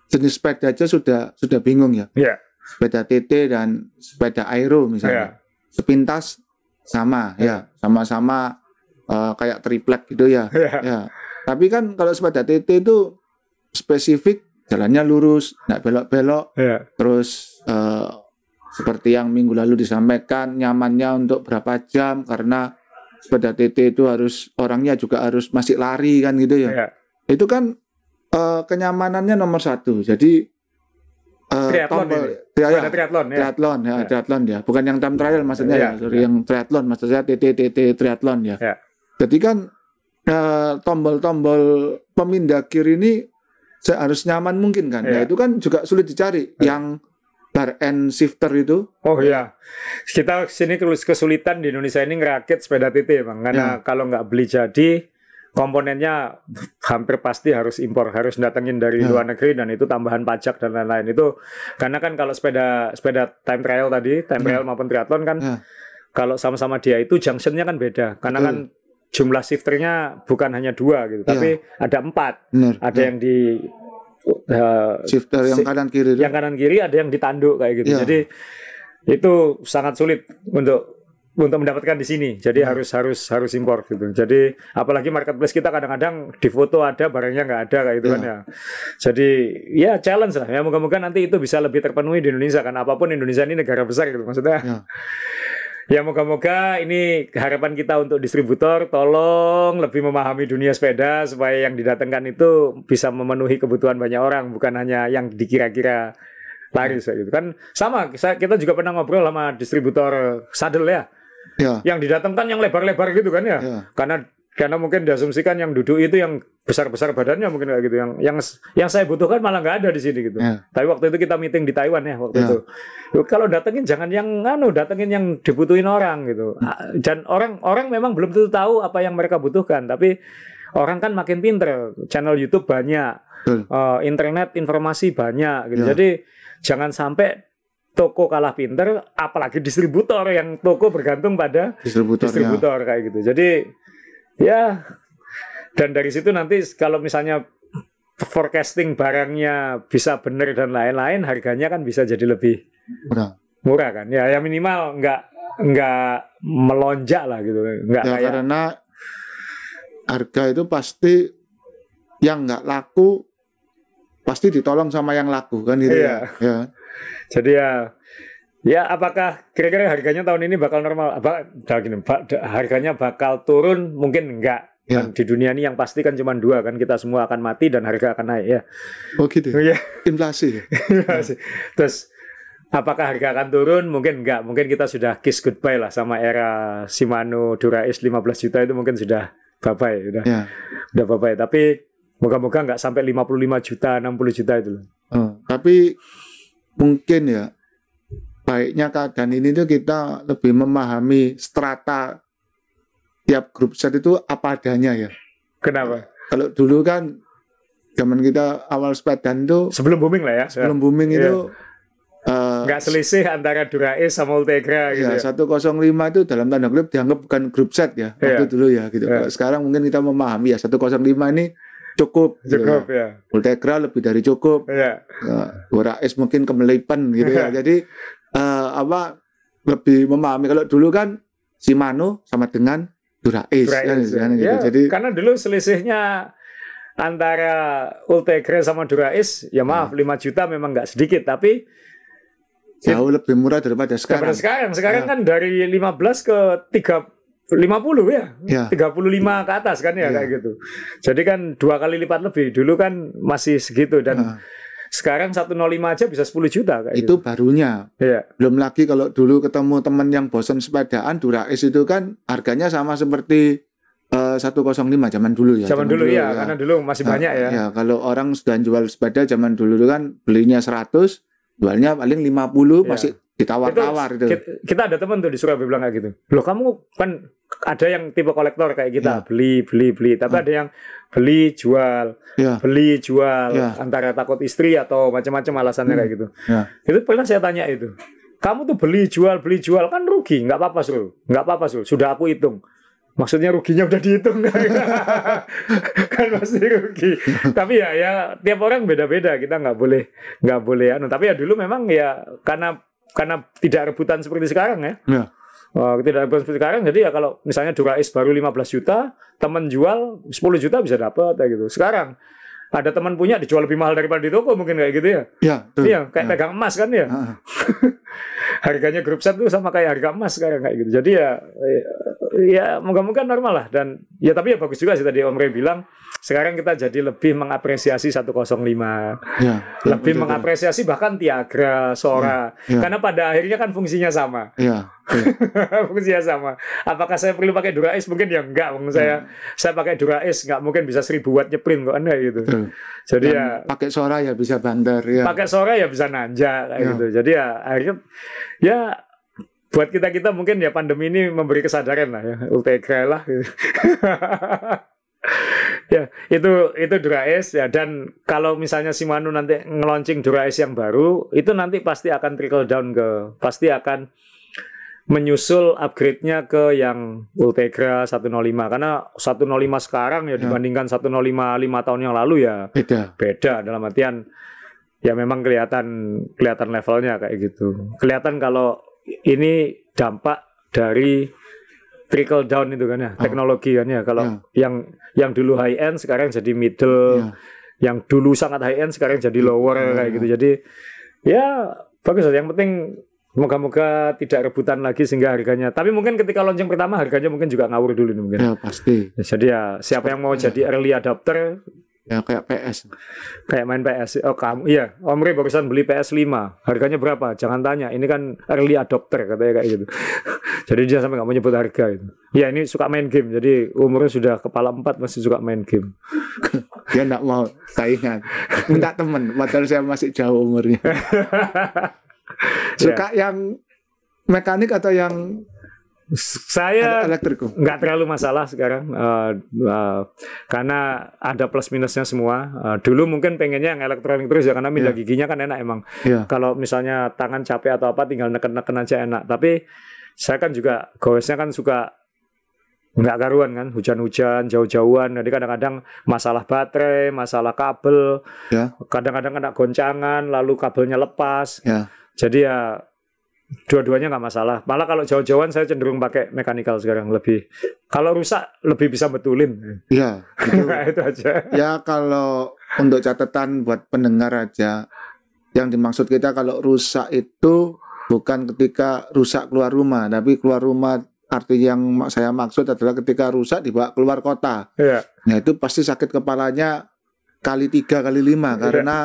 jenis sepeda aja sudah sudah bingung ya. Ya, Sepeda TT dan sepeda aero ya, misalnya. Sepintas sama ya, sama-sama eh, kayak triplek gitu ya. ya, Ya. Tapi kan kalau sepeda TT itu spesifik jalannya lurus, nggak belok-belok, ya, terus eh, seperti yang minggu lalu disampaikan nyamannya untuk berapa jam karena sepeda TT itu harus orangnya juga harus masih lari kan gitu ya. ya. Itu kan eh, kenyamanannya nomor satu. Jadi eh, Triathlon tombol- ini. ya, ya, triathlon ya. triathlon ya, Ya. triathlon ya. Bukan yang time trial maksudnya Ya, ya, sorry ya. yang triathlon maksud saya TT TT triathlon ya. Ya. Jadi kan eh, tombol-tombol pemindah gear ini harus nyaman mungkin kan. Ya. Nah, itu kan juga sulit dicari. Yang bar end shifter itu Oh iya, kita sini kesulitan di Indonesia ini ngerakit sepeda TT bang, karena kalau nggak beli jadi komponennya hampir pasti harus impor, harus datengin dari Ya. luar negeri dan itu tambahan pajak dan lain-lain itu karena kan kalau sepeda sepeda time trial tadi, time Ya. trial maupun triathlon kan Ya. kalau sama-sama dia itu junctionnya kan beda, karena Betul. kan jumlah shifternya bukan hanya dua gitu, tapi ada empat, ada Ya. yang di eh, shifter yang si- kanan kiri yang kanan kiri ada yang ditanduk kayak gitu. Jadi itu sangat sulit untuk untuk mendapatkan di sini. Jadi Iya. harus harus harus impor gitu. Jadi apalagi marketplace kita kadang-kadang di foto ada barangnya nggak ada kayak gitu kan Iya. ya. Jadi ya challenge lah. Ya moga-moga nanti itu bisa lebih terpenuhi di Indonesia kan apa pun Indonesia ini negara besar gitu maksudnya. Ya. Ya moga-moga ini harapan kita untuk distributor tolong lebih memahami dunia sepeda supaya yang didatangkan itu bisa memenuhi kebutuhan banyak orang bukan hanya yang dikira-kira laris gitu kan sama kita juga pernah ngobrol sama distributor saddle ya Ya. yang didatangkan yang lebar-lebar gitu kan ya Ya. karena karena mungkin diasumsikan yang duduk itu yang besar-besar badannya mungkin kayak gitu yang yang yang saya butuhkan malah nggak ada di sini gitu Ya. tapi waktu itu kita meeting di Taiwan ya waktu Ya. itu kalau datengin jangan yang anu datengin yang dibutuhin orang gitu dan orang orang memang belum tentu tahu apa yang mereka butuhkan tapi orang kan makin pinter channel YouTube banyak eh, internet informasi banyak gitu Ya. jadi jangan sampai toko kalah pinter apalagi distributor yang toko bergantung pada Distributornya. distributor kayak gitu. Jadi ya dan dari situ nanti kalau misalnya forecasting barangnya bisa benar dan lain-lain harganya kan bisa jadi lebih Udah. murah kan. Ya ya minimal nggak nggak melonjak lah gitu. Nggak Ya, kayak karena harga itu pasti yang nggak laku pasti ditolong sama yang laku kan gitu Iya. ya. ya. Jadi ya ya apakah kira-kira harganya tahun ini bakal normal? Apa gini, harganya bakal turun mungkin enggak. Ya. Dan di dunia ini yang pasti kan cuma dua kan kita semua akan mati dan harga akan naik ya. Oh gitu. ya? Iya. Inflasi. ya? Terus apakah harga akan turun? Mungkin enggak. Mungkin kita sudah kiss goodbye lah sama era Shimano Dura S 15 juta itu mungkin sudah bye bye, udah Ya. udah bye bye. Tapi moga-moga enggak sampai 55 juta, 60 juta itu. loh. Oh, tapi mungkin ya baiknya keadaan ini tuh kita lebih memahami strata tiap grup set itu apa adanya ya. Kenapa? kalau dulu kan zaman kita awal sepedaan tuh Sebelum booming lah ya. sebelum booming Iya. itu eh, nggak selisih antara Durais sama Ultegra gitu. ya Ya. 105 itu dalam tanda kutip dianggap bukan grup set ya waktu Iya. dulu ya gitu. Iya. Kalau Sekarang mungkin kita memahami ya 105 ini cukup. gitu Cukup ya. ya. Ultegra lebih dari cukup. Ya. Uh, Durais mungkin kemelipan gitu ya. Jadi eh, apa lebih memahami kalau dulu kan Shimano sama dengan Durais, kan, kan, ya. gitu. Ya, Jadi karena dulu selisihnya antara Ultegra sama Durais, ya maaf Hmm. 5 juta memang nggak sedikit, tapi jauh lebih murah daripada sekarang sekarang. sekarang, sekarang Ya. kan dari 15 ke 3 50 ya. Ya. 35 ke atas kan ya Ya. kayak gitu. Jadi kan dua kali lipat lebih. Dulu kan masih segitu dan Nah, sekarang 105 aja bisa 10 juta kayak itu barunya. gitu. Iya. Belum lagi kalau dulu ketemu teman yang bosan sepedaan, Durais itu kan harganya sama seperti eh, 105 zaman dulu ya. Zaman dulu ya, karena dulu masih Nah, banyak ya. Ya, kalau orang sudah jual sepeda zaman dulu kan belinya 100, jualnya paling 50 Iya. masih ditawar-tawar itu. Kita, kita ada teman tuh di Surabaya bilang kayak gitu. Loh kamu kan ada yang tipe kolektor kayak kita, Ya. beli, beli, beli. Tapi Ah. ada yang beli, jual, Ya. beli, jual. Ya. Antara takut istri atau macam-macam alasannya Hmm. kayak gitu. Ya. Itu pernah saya tanya itu. Kamu tuh beli, jual, beli, jual kan rugi. Nggak apa-apa, Sul. Nggak apa-apa, Sul. Sudah aku hitung. Maksudnya ruginya udah dihitung kan pasti rugi. Tapi ya ya tiap orang beda-beda. Kita nggak boleh nggak boleh anu. Tapi ya dulu memang ya karena karena tidak rebutan seperti sekarang ya. Ya. Oh, tidak rebutan seperti sekarang. Jadi ya kalau misalnya Durais baru 15 juta, teman jual 10 juta bisa dapat kayak gitu. Sekarang ada teman punya dijual lebih mahal daripada di toko mungkin kayak gitu ya. Ya, betul. Iya, kayak Ya. pegang emas kan ya. Ah, Harganya grup set tuh sama kayak harga emas sekarang kayak gitu. Jadi ya ya, ya moga-moga normal lah dan ya tapi ya bagus juga sih tadi Om Rey bilang sekarang kita jadi lebih mengapresiasi 105 ya. lebih Betul, mengapresiasi bahkan Tiagra, Sora Ya, ya. karena pada akhirnya kan fungsinya sama Ya, betul. fungsinya sama apakah saya perlu pakai Durais mungkin ya enggak Bang. saya saya pakai Durais nggak mungkin bisa 1000 watt nyeprin kok anda gitu betul. jadi Dan ya pakai Sora ya bisa bandar ya. pakai sore ya bisa nanjak kayak Ya. gitu. Jadi ya akhirnya ya buat kita kita mungkin ya pandemi ini memberi kesadaran lah ya Ultegra lah. gitu. ya itu itu Durais ya dan kalau misalnya Shimano nanti nge-launching Durais yang baru itu nanti pasti akan trickle down ke pasti akan menyusul upgrade-nya ke yang Ultegra 105 karena 105 sekarang ya Ya. dibandingkan 105 lima tahun yang lalu ya Beda. beda dalam artian ya memang kelihatan kelihatan levelnya kayak gitu. Kelihatan kalau ini dampak dari trickle down itu kan ya, Oh. teknologi kan ya. Kalau Ya. yang yang dulu high end sekarang jadi middle, Ya. yang dulu sangat high end sekarang jadi lower Ya, kayak ya. gitu. Jadi ya bagus. Yang penting moga-moga tidak rebutan lagi sehingga harganya. Tapi mungkin ketika launching pertama harganya mungkin juga ngawur dulu nih mungkin. Ya pasti. Jadi ya siapa yang mau jadi early adopter Ya kayak PS. kayak main PS. Oh kamu, iya. Om Rey barusan beli PS5. Harganya berapa? Jangan tanya. Ini kan early adopter katanya kayak gitu. jadi dia sampai nggak mau nyebut harga itu. Ya ini suka main game. Jadi umurnya sudah kepala empat masih suka main game. Dia enggak mau saingan. Minta teman, padahal saya masih jauh umurnya. Suka yang mekanik atau yang Saya nggak terlalu masalah sekarang eh, eh, karena ada plus minusnya semua. Eh, dulu mungkin pengennya yang elektronik terus ya karena mindah Iya. giginya kan enak emang. Iya. Kalau misalnya tangan capek atau apa tinggal neken-neken aja enak. Tapi saya kan juga goesnya kan suka nggak karuan kan hujan-hujan jauh-jauhan jadi kadang-kadang masalah baterai masalah kabel Ya. kadang-kadang kena goncangan lalu kabelnya lepas Ya. jadi ya dua-duanya nggak masalah. Malah kalau jauh-jauhan saya cenderung pakai mekanikal sekarang lebih kalau rusak lebih bisa betulin. Iya, itu itu aja. Ya kalau untuk catatan buat pendengar aja, yang dimaksud kita kalau rusak itu bukan ketika rusak keluar rumah, tapi keluar rumah arti yang saya maksud adalah ketika rusak dibawa keluar kota. ya Nah itu pasti sakit kepalanya kali tiga kali lima Iya. karena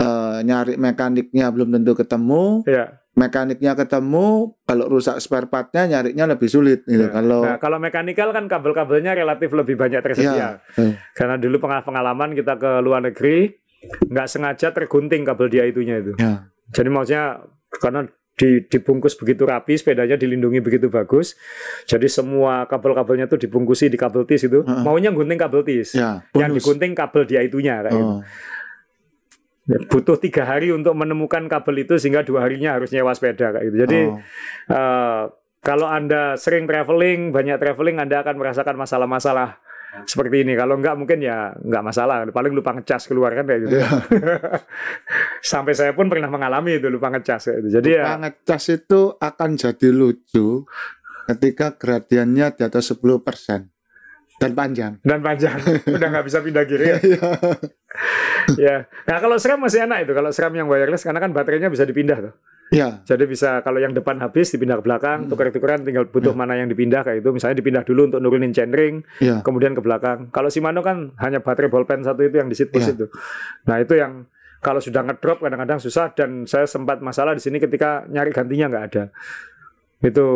eh, nyari mekaniknya belum tentu ketemu, ya mekaniknya ketemu, kalau rusak spare partnya nyarinya lebih sulit. Gitu. Ya. Kalau nah kalau mekanikal kan kabel-kabelnya relatif lebih banyak tersedia ya, Karena dulu pengal- pengalaman kita ke luar negeri nggak sengaja tergunting kabel dia itunya itu. ya, Jadi maksudnya karena di, dibungkus begitu rapi, sepedanya dilindungi begitu bagus. Jadi semua kabel-kabelnya tuh dibungkusi di kabel tis itu. Heeh. Maunya gunting kabel tis. Ya, Yang digunting kabel dia itunya kayak gitu. Butuh tiga hari untuk menemukan kabel itu sehingga dua harinya harus nyewa sepeda kayak gitu. Jadi oh. eh, kalau anda sering traveling, banyak traveling, anda akan merasakan masalah-masalah seperti ini. Kalau enggak mungkin ya enggak masalah. Paling lupa ngecas keluar kan kayak gitu. Iya. Sampai saya pun pernah mengalami itu lupa ngecas kayak gitu. Jadi ya Lupa ngecas itu akan jadi lucu ketika gradiennya di atas 10% dan panjang. dan panjang udah nggak bisa pindah kiri ya. Iya. ya. Nah kalau SRAM masih enak itu kalau SRAM yang wireless karena kan baterainya bisa dipindah tuh. Ya, Jadi bisa kalau yang depan habis dipindah ke belakang, Hmm. tukar-tukaran tinggal butuh mana yang dipindah kayak itu. Misalnya dipindah dulu untuk nurunin chainring, ya. kemudian ke belakang. Kalau Shimano kan hanya baterai ballpen satu itu yang di seat push Iya. itu. Nah itu yang kalau sudah ngedrop kadang-kadang susah dan saya sempat masalah di sini ketika nyari gantinya nggak ada. Itu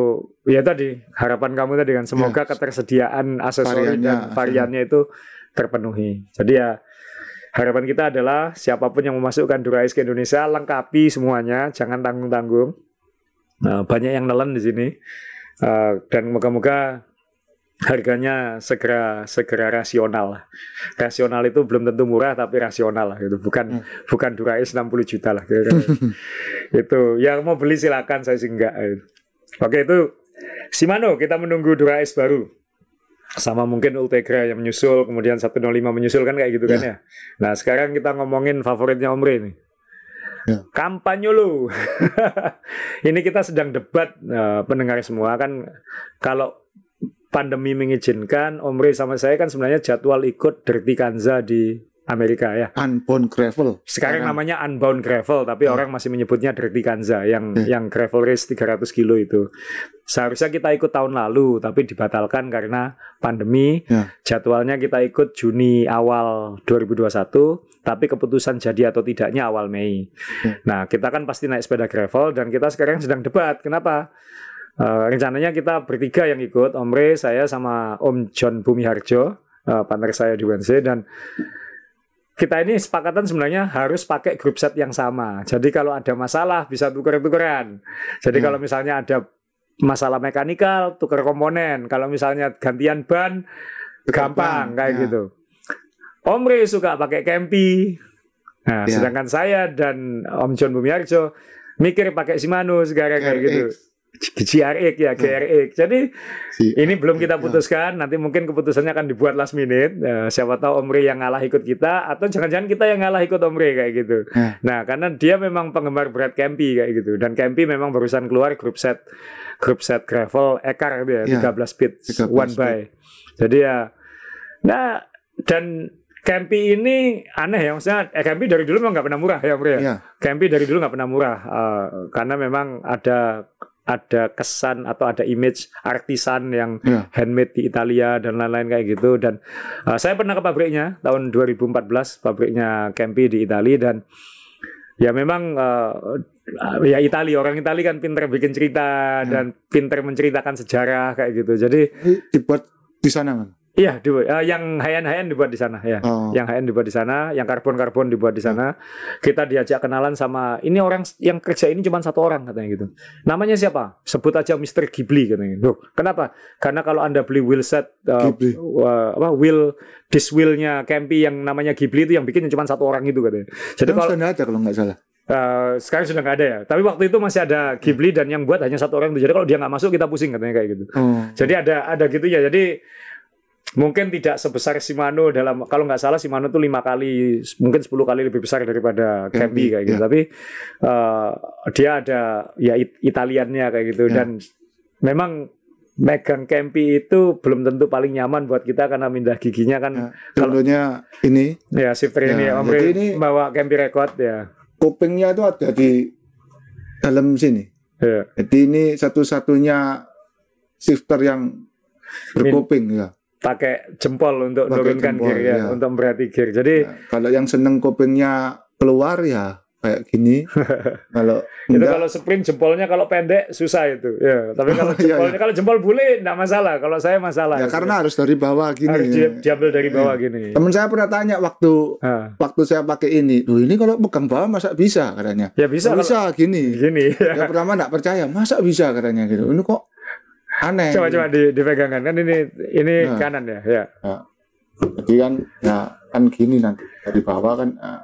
ya tadi harapan kamu tadi kan semoga Ya. ketersediaan aksesori Variannya, dan variannya itu terpenuhi. Jadi ya harapan kita adalah siapa pun yang memasukkan Durais ke Indonesia lengkapi semuanya, jangan tanggung-tanggung. Nah, banyak yang nelen di sini Eh, dan moga-moga harganya segera segera rasional lah. Rasional itu belum tentu murah tapi rasional lah gitu. Bukan Hmm. bukan Durais 60 juta lah gitu. itu yang mau beli silakan saya sih enggak. gitu. Oke itu Shimano kita menunggu Durais baru. Sama mungkin Ultegra yang menyusul, kemudian 105 menyusul kan kayak gitu kan ya. Nah sekarang kita ngomongin favoritnya Omri nih. Ya. Kampanye lu. Ini kita sedang debat eh, pendengar semua kan kalau pandemi mengizinkan Omri sama saya kan sebenarnya jadwal ikut Dirty Kanza di Amerika ya. Unbound gravel. Sekarang Sekarang. namanya Unbound Gravel, tapi Ya. orang masih menyebutnya Dirty Kanza yang Ya. yang gravel race 300 kilo itu. Seharusnya kita ikut tahun lalu, tapi dibatalkan karena pandemi. Ya. Jadwalnya kita ikut Juni awal 2021, tapi keputusan jadi atau tidaknya awal Mei. Ya. Nah, kita kan pasti naik sepeda gravel dan kita sekarang sedang debat. Kenapa? Eh, rencananya kita bertiga yang ikut, Omre, saya sama Om John Bumiharjo, eh, partner saya di UNC dan kita ini sepakatan sebenarnya harus pakai grup set yang sama. Jadi kalau ada masalah bisa tuker-tukeran. Jadi Hmm. kalau misalnya ada masalah mekanikal, tuker komponen. Kalau misalnya gantian ban, gampang ban, kayak ya. gitu. Omri suka pakai Kempi. Nah, Ya. sedangkan saya dan Om John Bumiarjo mikir pakai Shimano sekarang kayak gitu. GRX ya, GRX. Jadi Si- ini belum kita Ya. putuskan. Nanti mungkin keputusannya akan dibuat last minute. Eh, siapa tahu Omri yang ngalah ikut kita, atau jangan-jangan kita yang ngalah ikut Omri kayak gitu. Ya. Nah, karena dia memang penggemar berat Campy kayak gitu. Dan Campy memang barusan keluar grup set grup set gravel Ekar gitu ya, Ya. 13 speed 13 one by. Jadi ya, nah dan Campy ini aneh ya maksudnya. Eh, Campy dari dulu memang nggak pernah murah ya, Omri ya. Ya. Campy dari dulu nggak pernah murah eh, karena memang ada ada kesan atau ada image artisan yang Ya. handmade di Italia dan lain-lain kayak gitu dan uh, saya pernah ke pabriknya tahun 2014 pabriknya Campy di Italia dan ya memang uh, ya Italia orang Italia kan pinter bikin cerita Ya. dan pinter menceritakan sejarah kayak gitu jadi dibuat di sana, Man. Iya di, uh, yang high-end high-end dibuat di sana ya Oh. yang high-end dibuat di sana, yang karbon-karbon dibuat di sana. Kita diajak kenalan sama ini orang yang kerja ini cuma satu orang katanya gitu. Namanya siapa? Sebut aja Mr. Ghibli katanya. Loh, kenapa? Karena kalau Anda beli wheel set uh, Ghibli. uh, apa wheel disc wheelnya Campy yang namanya Ghibli itu yang bikin cuma satu orang itu katanya. Jadi kalau sudah ada kalau nggak salah. uh, sekarang sudah nggak ada ya. Tapi waktu itu masih ada Ghibli dan yang buat hanya satu orang itu. Jadi kalau dia nggak masuk kita pusing katanya kayak gitu. Oh. Jadi ada ada gitu ya. Jadi mungkin tidak sebesar Shimano dalam kalau nggak salah Shimano itu lima kali mungkin 10 kali lebih besar daripada Campy, kayak gitu. ya. Tapi eh, dia ada ya It- Italiannya kayak gitu Ya. dan memang megang Campy itu belum tentu paling nyaman buat kita karena mindah giginya kan Ya. Contohnya ini ya shifter ini Ya, Om jadi ini- bawa Campy record ya. kupingnya itu ada di dalam sini. Ya. Jadi ini satu-satunya shifter yang berkuping ya. Pakai jempol untuk Pakai nurunkan jempol, gear ya, ya. untuk memberati gear. Jadi Ya, Kalau yang seneng kupingnya keluar ya kayak gini. kalau Itu enggak, kalau sprint jempolnya kalau pendek susah itu. Ya, tapi kalau Oh, iya, jempolnya kalau jempol bule enggak masalah. Kalau saya masalah. ya itu. karena harus dari bawah gini. harus ya. di- diambil dari bawah gini. Temen saya pernah tanya waktu Ah. waktu saya pakai ini, loh ini kalau pegang bawah masa bisa katanya. Ya bisa kalau bisa gini. gini. Ya pertama nggak percaya, masa bisa katanya gitu. Ini kok aneh. coba coba di, dipegangkan kan ini ini Nah. kanan ya. Ya. Jadi kan ya kan gini nanti dari bawah kan ah,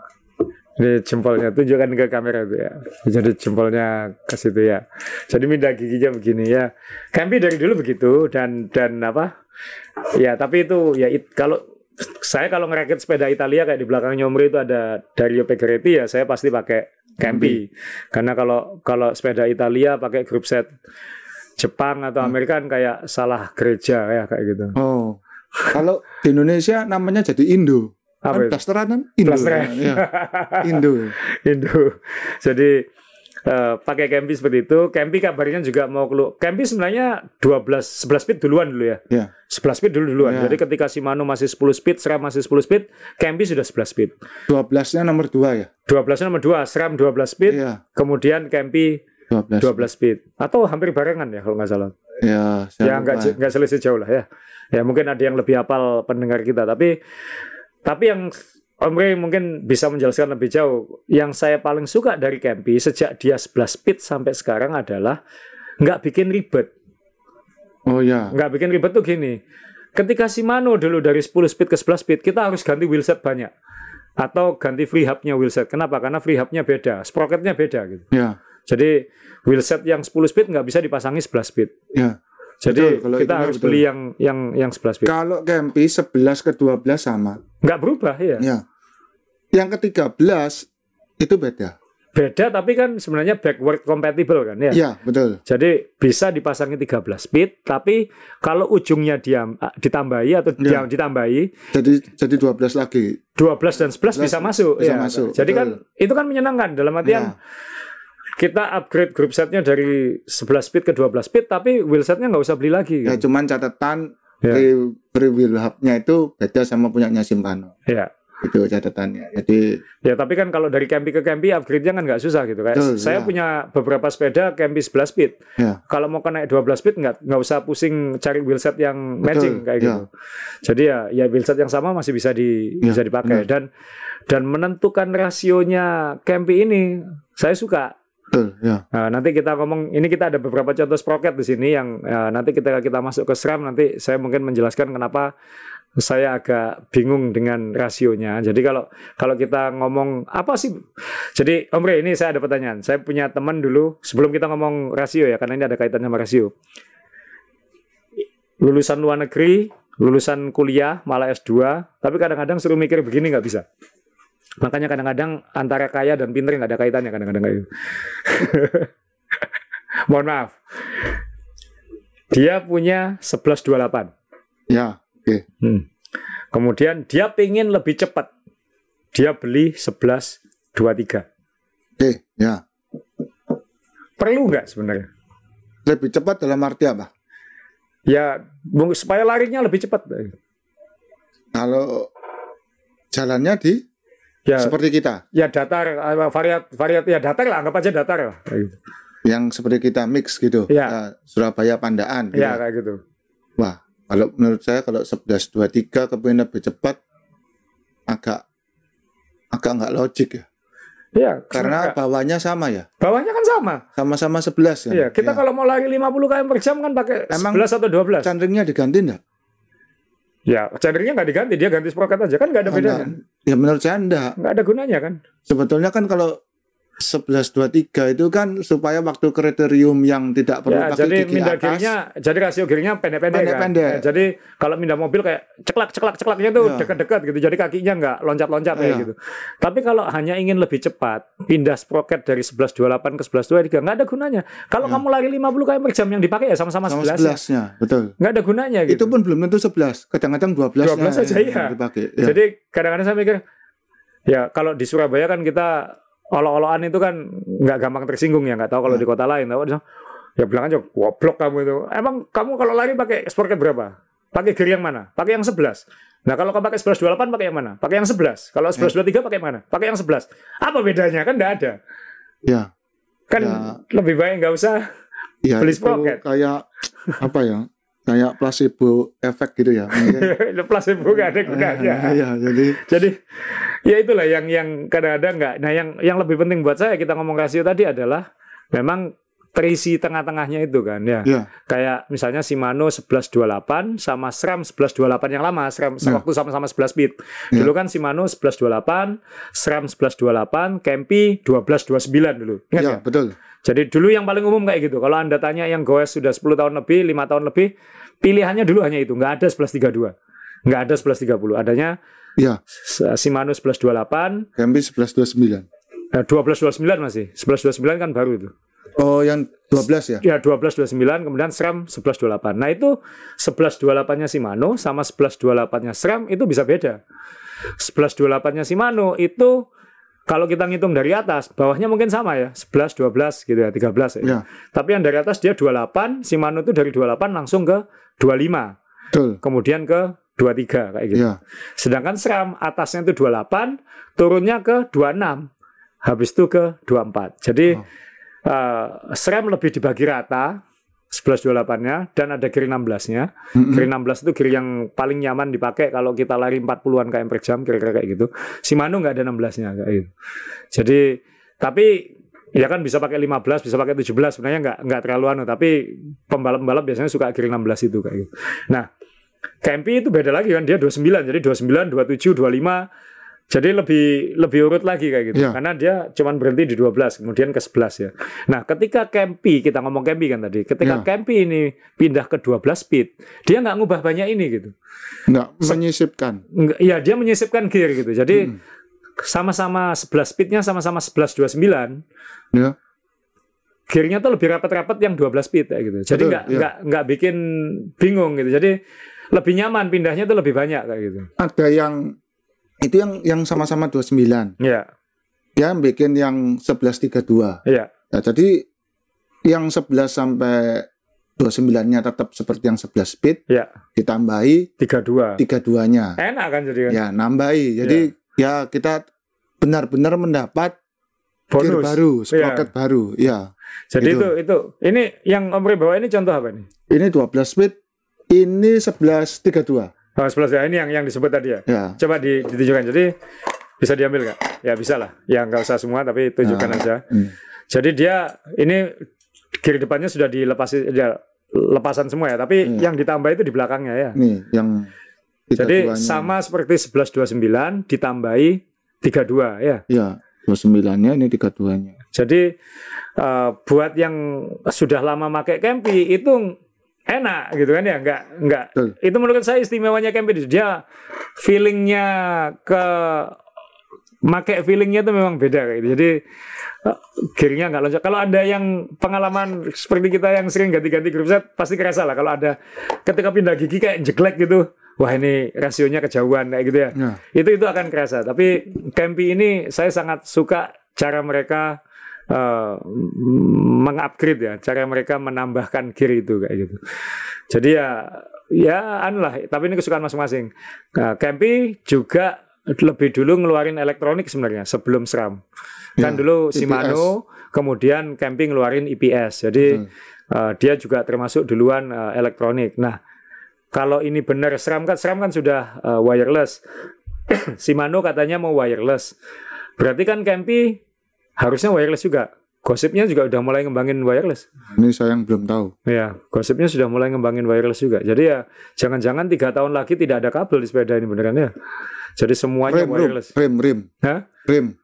Ini jempolnya tunjukkan ke kamera itu ya. Jadi jempolnya ke situ ya. Jadi minda giginya begini ya. Campi dari dulu begitu dan dan apa? Ya tapi itu ya it- kalau saya kalau ngerakit sepeda Italia kayak di belakangnya Omri itu ada Dario Pegoretti ya saya pasti pakai Campi. Karena kalau kalau sepeda Italia pakai grup set Jepang atau Amerika kan kayak salah gereja ya kayak gitu. oh. Kalau di Indonesia namanya jadi Indo. Apa Kan itu? blasteran kan Indo. Blasteran. Ya, Indo. Indo. Jadi eh, pakai Campi seperti itu. Campi kabarnya juga mau keluar. Campi sebenarnya 12 11 speed duluan dulu ya. Ya. 11 speed dulu duluan. Ya. Jadi ketika Shimano masih 10 speed, SRAM masih 10 speed, Campi sudah 11 speed. 12-nya nomor 2 ya. 12 nomor 2, SRAM 12 speed, Iya, kemudian Campi 12. 12 speed. Atau hampir barengan ya kalau nggak salah. Ya, ya nggak nggak selisih jauh lah ya. Ya mungkin ada yang lebih hafal pendengar kita, tapi tapi yang Om Ray mungkin bisa menjelaskan lebih jauh. Yang saya paling suka dari Campy sejak dia 11 speed sampai sekarang adalah nggak bikin ribet. Oh ya. Nggak bikin ribet tuh gini. Ketika Shimano dulu dari 10 speed ke 11 speed, kita harus ganti wheelset banyak. Atau ganti free hubnya wheelset. Kenapa? Karena free hubnya beda, sprocketnya beda gitu. Ya. Jadi wheelset yang 10 speed nggak bisa dipasangi 11 speed. Ya. Jadi Betul, kalau kita harus betul. beli yang yang yang 11 speed. Kalau Campy 11 ke 12 sama. Nggak berubah ya. Ya. Yang ke-13 itu beda. Beda tapi kan sebenarnya backward compatible kan ya. Iya, betul. Jadi bisa dipasangi 13 speed, tapi kalau ujungnya dia ditambahi atau Ya. dia ditambahi Jadi jadi 12 lagi. 12 dan 11 bisa masuk. bisa ya. masuk, Jadi betul. kan itu kan menyenangkan dalam artian Ya. Kita upgrade group setnya dari 11 speed ke 12 speed, tapi wheel setnya nggak usah beli lagi. Ya gitu. cuman catatan Ya. free, free wheel hub-nya itu beda sama punyanya Simpano. Ya. Itu catatannya. Jadi Ya tapi kan kalau dari Campy ke Campy upgrade-nya kan nggak susah gitu. Kayak Betul, saya ya. punya beberapa sepeda Campy 11 speed. Ya. Kalau mau ke naik 12 speed nggak nggak usah pusing cari wheelset yang matching kayak ya. gitu. Jadi ya ya wheelset yang sama masih bisa di Ya, bisa dipakai dan dan menentukan rasionya Campy ini saya suka. Betul, ya. Nah, nanti kita ngomong ini kita ada beberapa contoh sprocket di sini yang ya, nanti kita kita masuk ke SRAM nanti saya mungkin menjelaskan kenapa saya agak bingung dengan rasionya. Jadi kalau kalau kita ngomong apa sih? Jadi Om Rey, ini saya ada pertanyaan. Saya punya teman dulu sebelum kita ngomong rasio ya karena ini ada kaitannya sama rasio. Lulusan luar negeri, lulusan kuliah, malah S2, tapi kadang-kadang suruh mikir begini nggak bisa. Makanya kadang-kadang antara kaya dan pinter nggak ada kaitannya kadang-kadang kayak gitu. Mohon maaf. Dia punya 1128. Ya, oke. Hmm. Kemudian dia pengen lebih cepat. Dia beli 1123. Oke, ya. Perlu nggak sebenarnya? Lebih cepat dalam arti apa? Ya, supaya larinya lebih cepat. Kalau jalannya di Ya, seperti kita, ya datar, variat, variat, ya datar lah, anggap aja datar lah. Gitu. yang seperti kita mix gitu. Ya. Eh, Surabaya Pandaan. gitu. Ya, kayak gitu. Wah, kalau menurut saya kalau 11.23 kepingin lebih cepat agak agak nggak logik ya. Ya, Karena bawahnya sama ya. bawahnya kan sama. Sama-sama 11 ya. Iya, kita Ya. kalau mau lari 50 km per jam kan pakai Emang 11 atau 12. Candringnya diganti enggak? Ya, cenderungnya nggak diganti, dia ganti sprocket aja kan nggak ada bedanya. Ya menurut saya enggak. Nggak ada gunanya kan? Sebetulnya kan kalau 11.23 itu kan supaya waktu kriterium yang tidak perlu Ya, pakai jadi gigi minda atas. gearnya, jadi rasio gearnya pendek-pendek kan. Pendek-pendek. Ya, jadi kalau minda mobil kayak ceklak ceklak ceklaknya tuh Ya. dekat-dekat gitu. Jadi kakinya nggak loncat-loncat kayak Ya. gitu. Tapi kalau hanya ingin lebih cepat, pindah sprocket dari 1128 ke 1123 nggak ada gunanya. Kalau Ya. kamu lari 50 km per jam yang dipakai ya sama-sama sama 11. 11-nya, betul. Nggak ada gunanya gitu. Itu pun belum tentu 11, kadang-kadang 12-nya 12 saja, yang iya. dipakai. Ya. Jadi kadang-kadang saya mikir, ya kalau di Surabaya kan kita olok-olokan itu kan nggak gampang tersinggung ya, nggak tahu kalau Ya. di kota lain. Tahu ya bilang aja, goblok kamu itu. Emang kamu kalau lari pakai sprocket berapa? Pakai gear yang mana? Pakai yang 11. Nah kalau kau pakai 1128 pakai yang mana? Pakai yang 11. Kalau 1123 pakai mana? Pakai yang 11. Apa bedanya? Kan enggak ada. Ya, Kan Ya. lebih baik nggak usah. ya Beli sprocket. kayak apa ya? Kayak placebo efek gitu ya. Mungkin. Placebo nggak ada gunanya. Iya, jadi Jadi ya itulah yang yang kadang-kadang nggak. Nah yang yang lebih penting buat saya kita ngomong rasio tadi adalah memang terisi tengah-tengahnya itu kan ya. ya, Kayak misalnya Shimano 1128 sama SRAM 1128 yang lama, SRAM Ya. waktu sama-sama 11 bit. Ya. Dulu kan Shimano 1128, SRAM 1128, Kempi 1229 dulu. Ingat ya ya? betul. Jadi dulu yang paling umum kayak gitu. Kalau Anda tanya yang goes sudah 10 tahun lebih, 5 tahun lebih, pilihannya dulu hanya itu, nggak ada 1132. Nggak ada 1130. Adanya Ya, S- Shimano 1128, Kempi 1129. eh, 1229 masih. 1129 kan baru itu. Oh, yang 12 ya? Ya 1229 kemudian SRAM 1128. Nah itu 1128-nya Shimano sama 1128-nya SRAM itu bisa beda. 1128-nya Shimano itu kalau kita ngitung dari atas, bawahnya mungkin sama ya, 11, 12 gitu ya, 13 ya. Ya, Tapi yang dari atas dia 28, Shimano itu dari 28 langsung ke 25, betul. kemudian ke 23 kayak gitu. Ya, Sedangkan SRAM atasnya itu 28, turunnya ke 26, habis itu ke 24. Jadi Oh. Eh, SRAM lebih dibagi rata 1128-nya dan ada kiri 16-nya. Mm-mm. Kiri 16 itu kiri yang paling nyaman dipakai kalau kita lari 40-an km per jam kira-kira kayak gitu. Shimano nggak ada 16-nya kayak gitu. Jadi tapi ya kan bisa pakai 15, bisa pakai 17 sebenarnya nggak nggak terlalu anu tapi pembalap-pembalap biasanya suka kiri 16 itu kayak gitu. Nah, Kempi itu beda lagi kan dia 29 jadi 29, 27, 25 jadi lebih lebih urut lagi kayak gitu. Iya. Karena dia cuman berhenti di 12 kemudian ke 11 ya. Nah, ketika Kempi kita ngomong Kempi kan tadi, ketika Iya. Kempi ini pindah ke 12 speed, dia nggak ngubah banyak ini gitu. nggak menyisipkan. Nggak, ya dia menyisipkan gear gitu. Jadi Mm. sama-sama 11 speednya sama-sama 1129 Ya, gearnya tuh lebih rapat-rapat yang 12 speed kayak gitu. Jadi nggak iya. nggak nggak bikin bingung gitu. Jadi lebih nyaman pindahnya tuh lebih banyak kayak gitu. ada yang itu yang yang sama-sama 29. Iya, Dia bikin yang 1132. iya. Ya, jadi yang 11 sampai 29-nya tetap seperti yang 11 speed, Iya. ditambahi 32. 32-nya. Enak kan jadi kan? Ya, nambahi. Jadi ya kita benar-benar mendapat Bonus. baru, sprocket baru. Ya. Jadi Gitu. itu itu ini yang Om Ri bawa ini contoh apa nih? Ini 12 speed, ini 1132. Oh, 11 ya ini yang yang disebut tadi ya. Ya. Coba di, ditunjukkan. Jadi bisa diambil nggak? Ya bisa lah. Ya nggak usah semua tapi tunjukkan Nah. aja. Hmm. Jadi dia ini kiri depannya sudah dilepas ya, lepasan semua ya. Tapi Hmm. yang ditambah itu di belakangnya ya. Nih, yang Jadi 32-nya. sama seperti 1129 ditambahi 32 ya. Ya, 29-nya ini 32-nya. Jadi eh, buat yang sudah lama pakai Kempi itu enak gitu kan ya nggak nggak. Betul. itu menurut saya istimewanya Kempi. Dia feelingnya ke make feelingnya itu memang beda kayak gitu. Jadi eh, gearnya nggak loncat. Kalau ada yang pengalaman seperti kita yang sering ganti-ganti grup set pasti kerasa lah. Kalau ada ketika pindah gigi kayak jeglek gitu wah ini rasionya kejauhan kayak gitu ya. Ya. itu itu akan kerasa. Tapi Kempi ini saya sangat suka cara mereka eh, mengupgrade ya cara mereka menambahkan gear itu kayak gitu. Jadi ya ya anu lah tapi ini kesukaan masing-masing. Nah, Kempi juga lebih dulu ngeluarin elektronik sebenarnya sebelum SRAM. Kan Ya, dulu IPS. Shimano kemudian Kempi ngeluarin IPS jadi Betul. eh, dia juga termasuk duluan eh, elektronik. Nah kalau ini benar SRAM kan SRAM kan sudah eh, wireless. Shimano katanya mau wireless. Berarti kan Kempi harusnya wireless juga gosipnya juga udah mulai ngembangin wireless Ini saya yang belum tahu. ya gosipnya sudah mulai ngembangin wireless juga jadi ya jangan-jangan tiga tahun lagi tidak ada kabel di sepeda ini beneran ya jadi semuanya Rem, rem, wireless rem, rem, Hah? rem.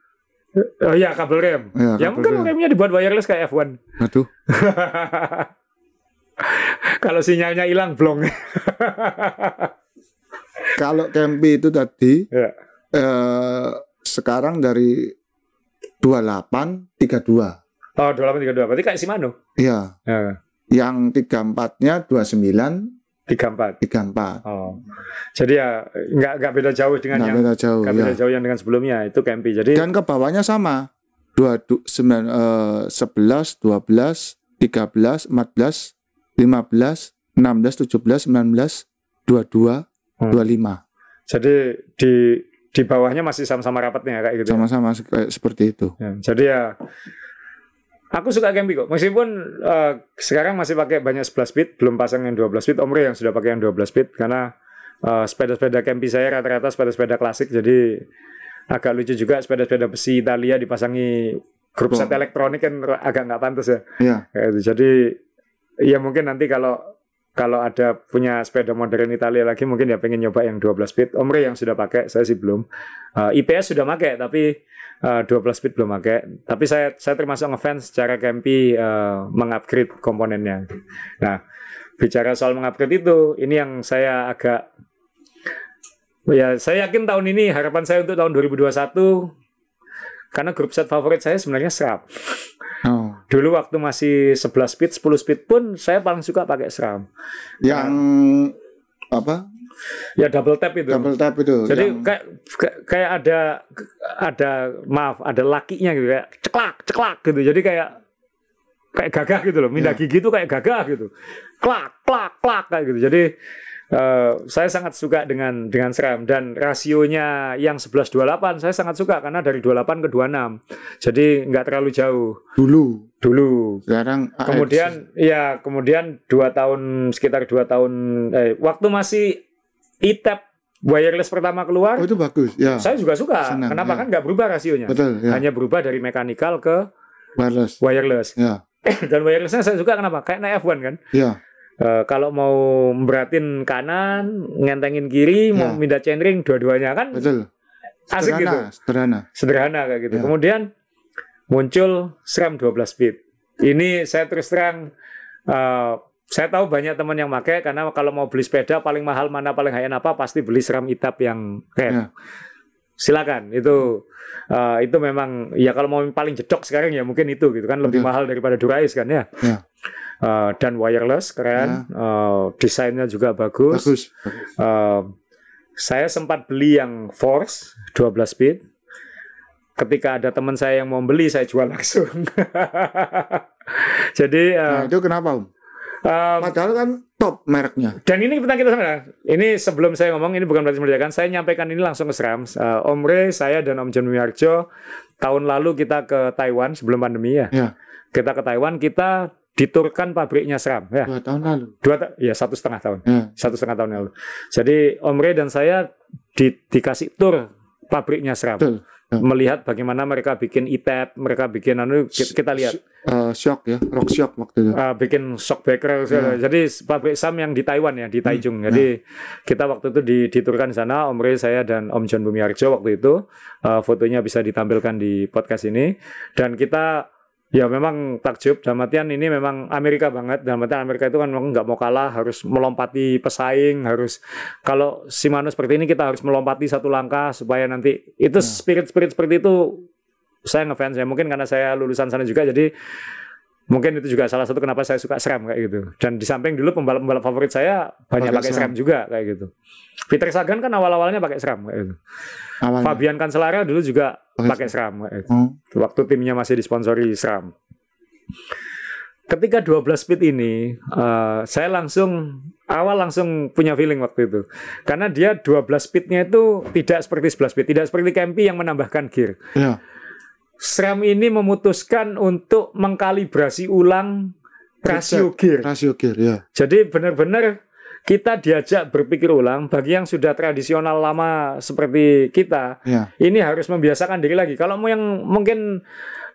oh iya kabel rem Ya, ya kabel mungkin rem. remnya dibuat wireless kayak F1 Aduh, kalau sinyalnya hilang blong kalau Kempi itu tadi ya. eh, sekarang dari 28 32. oh 2832 berarti kayak Shimano Iya, ya. yang 34-nya 29 34 34. oh jadi ya nggak nggak beda jauh dengan Nah, yang beda jauh nggak ya. beda jauh yang dengan sebelumnya itu Kempi jadi Dan ke bawahnya sama. 2 du- sembilan, eh, 11 12 13 14 15 16 17 19 22 Hmm. 25. Jadi di di bawahnya masih sama-sama rapatnya kayak gitu. Sama-sama se- kayak seperti itu. Ya, jadi ya aku suka Kempi kok. Meskipun eh, sekarang masih pakai banyak 11 speed, belum pasang yang 12 speed. Omre yang sudah pakai yang 12 speed karena eh, sepeda-sepeda Kempi saya rata-rata sepeda-sepeda klasik. Jadi agak lucu juga sepeda-sepeda besi Italia dipasangi grup set elektronik kan agak nggak pantas ya. Ya, Kayak gitu. Jadi ya mungkin nanti kalau kalau ada punya sepeda modern Italia lagi mungkin ya pengen nyoba yang 12 speed. Omre yang sudah pakai, saya sih belum. Eh, IPS sudah pakai tapi eh, 12 speed belum pakai. Tapi saya saya termasuk ngefans secara Kempi eh, mengupgrade komponennya. Nah, bicara soal mengupgrade itu, ini yang saya agak ya saya yakin tahun ini harapan saya untuk tahun 2021 karena grup set favorit saya sebenarnya SRAM. Oh. Dulu waktu masih 11 speed, 10 speed pun saya paling suka pakai SRAM. yang apa? Ya double tap itu. Double tap itu. Jadi yang- kayak kayak- ada ada maaf, ada lakinya gitu kayak ceklak, ceklak gitu. Jadi kayak kayak gagah gitu loh. Mindah Ya. gigi itu kayak gagah gitu. Klak, klak, klak kayak gitu. Jadi eh, saya sangat suka dengan dengan SRAM dan rasionya yang 1128 saya sangat suka karena dari 28 ke 26. Jadi nggak terlalu jauh dulu. dulu. Sekarang. Kemudian ya kemudian dua tahun sekitar dua tahun eh, waktu masih ITAP wireless pertama keluar, Oh itu bagus. Ya. saya juga suka. Senang, Kenapa ya. kan nggak berubah rasionya? Betul, ya. Hanya berubah dari mekanikal ke Wireless. wireless. Ya. Dan wirelessnya saya suka kenapa? Kayak naik F1 kan. Ya. Eh, kalau mau memberatin kanan, ngentengin kiri, mau Ya. mindah chainring dua-duanya kan Betul. asik gitu. Sederhana, sederhana. sederhana kayak gitu. Ya. Kemudian muncul SRAM 12 speed. Ini saya terus terang eh, saya tahu banyak teman yang pakai karena kalau mau beli sepeda paling mahal mana paling high apa pasti beli SRAM ITAP yang red. Ya. Silakan itu eh, itu memang ya kalau mau paling jedok sekarang ya mungkin itu gitu kan lebih Betul. mahal daripada Durais kan ya. Ya. Eh, dan wireless keren, Eh, desainnya juga bagus. Bagus. Eh, saya sempat beli yang Force 12 speed. Ketika ada teman saya yang mau beli, saya jual langsung. Jadi eh, Nah, itu kenapa, Om? em, Padahal kan top mereknya. dan ini kita kita sana. Ini sebelum saya ngomong ini bukan berarti merjakan. Saya nyampaikan ini langsung ke SRAM. Eh, Om Re, saya dan Om John Miharjo tahun lalu kita ke Taiwan sebelum pandemi ya. Ya. Kita ke Taiwan, kita diturkan pabriknya SRAM ya. Dua tahun lalu. Dua ta- ya satu setengah tahun. Ya. satu setengah tahun lalu. Jadi Om Re dan saya di- dikasih tur pabriknya SRAM, Betul. Ya. melihat bagaimana mereka bikin ITAP, mereka bikin anu ki- kita lihat Eh, shock ya, rock shock waktu itu. uh, bikin shockbreaker. segala. Jadi pabrik SAM yang di Taiwan ya, di Taichung. Jadi kita waktu itu di, diturkan sana, Om Re, saya dan Om John Bumiarjo waktu itu uh, fotonya bisa ditampilkan di podcast ini dan kita Ya memang takjub dalam artian ini memang Amerika banget. Dalam artian Amerika itu kan memang nggak mau kalah harus melompati pesaing harus kalau Shimano seperti ini kita harus melompati satu langkah supaya nanti itu spirit spirit seperti itu saya ngefans ya. Mungkin karena saya lulusan sana juga jadi mungkin itu juga salah satu kenapa saya suka SRAM kayak gitu dan di samping dulu pembalap-pembalap favorit saya banyak Pakai pakai SRAM. SRAM juga kayak gitu Peter Sagan kan awal-awalnya pakai SRAM kayak gitu Awalnya. Fabian Cancellara dulu juga Pakai pakai SRAM kayak gitu Oh, waktu timnya masih disponsori SRAM. Ketika 12 speed ini, eh, saya langsung awal langsung punya feeling waktu itu. Karena dia 12 speednya itu tidak seperti 11 speed, tidak seperti Campy yang menambahkan gear. ya. SRAM ini memutuskan untuk mengkalibrasi ulang rasio gear. Rasio gear ya. Jadi benar-benar kita diajak berpikir ulang bagi yang sudah tradisional lama seperti kita Ya. ini harus membiasakan diri lagi. Kalau mau yang mungkin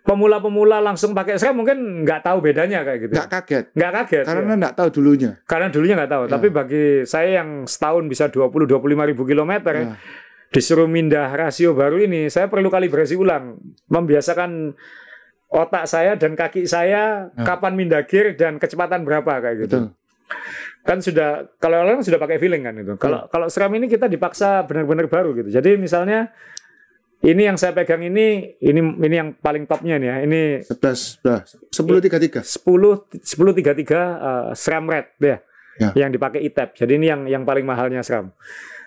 pemula-pemula langsung pakai SRAM mungkin nggak tahu bedanya kayak gitu. Nggak kaget. Nggak kaget. Karena ya. nggak tahu dulunya. Karena dulunya nggak tahu. Ya. Tapi bagi saya yang setahun bisa 20-25 ribu kilometer Ya. Disuruh mindah rasio baru ini, saya perlu kalibrasi ulang, membiasakan otak saya dan kaki saya Ya. kapan mindah gear dan kecepatan berapa kayak gitu. Betul. Kan sudah kalau orang sudah pakai feeling kan itu. Kalau kalau SRAM ini kita dipaksa benar-benar baru gitu. Jadi misalnya ini yang saya pegang ini ini ini yang paling topnya nih ya. Ini 11, 11. 10.33. 10 1033 uh, SRAM Red ya. Ya. Yang dipakai ITAP. Jadi ini yang yang paling mahalnya SRAM.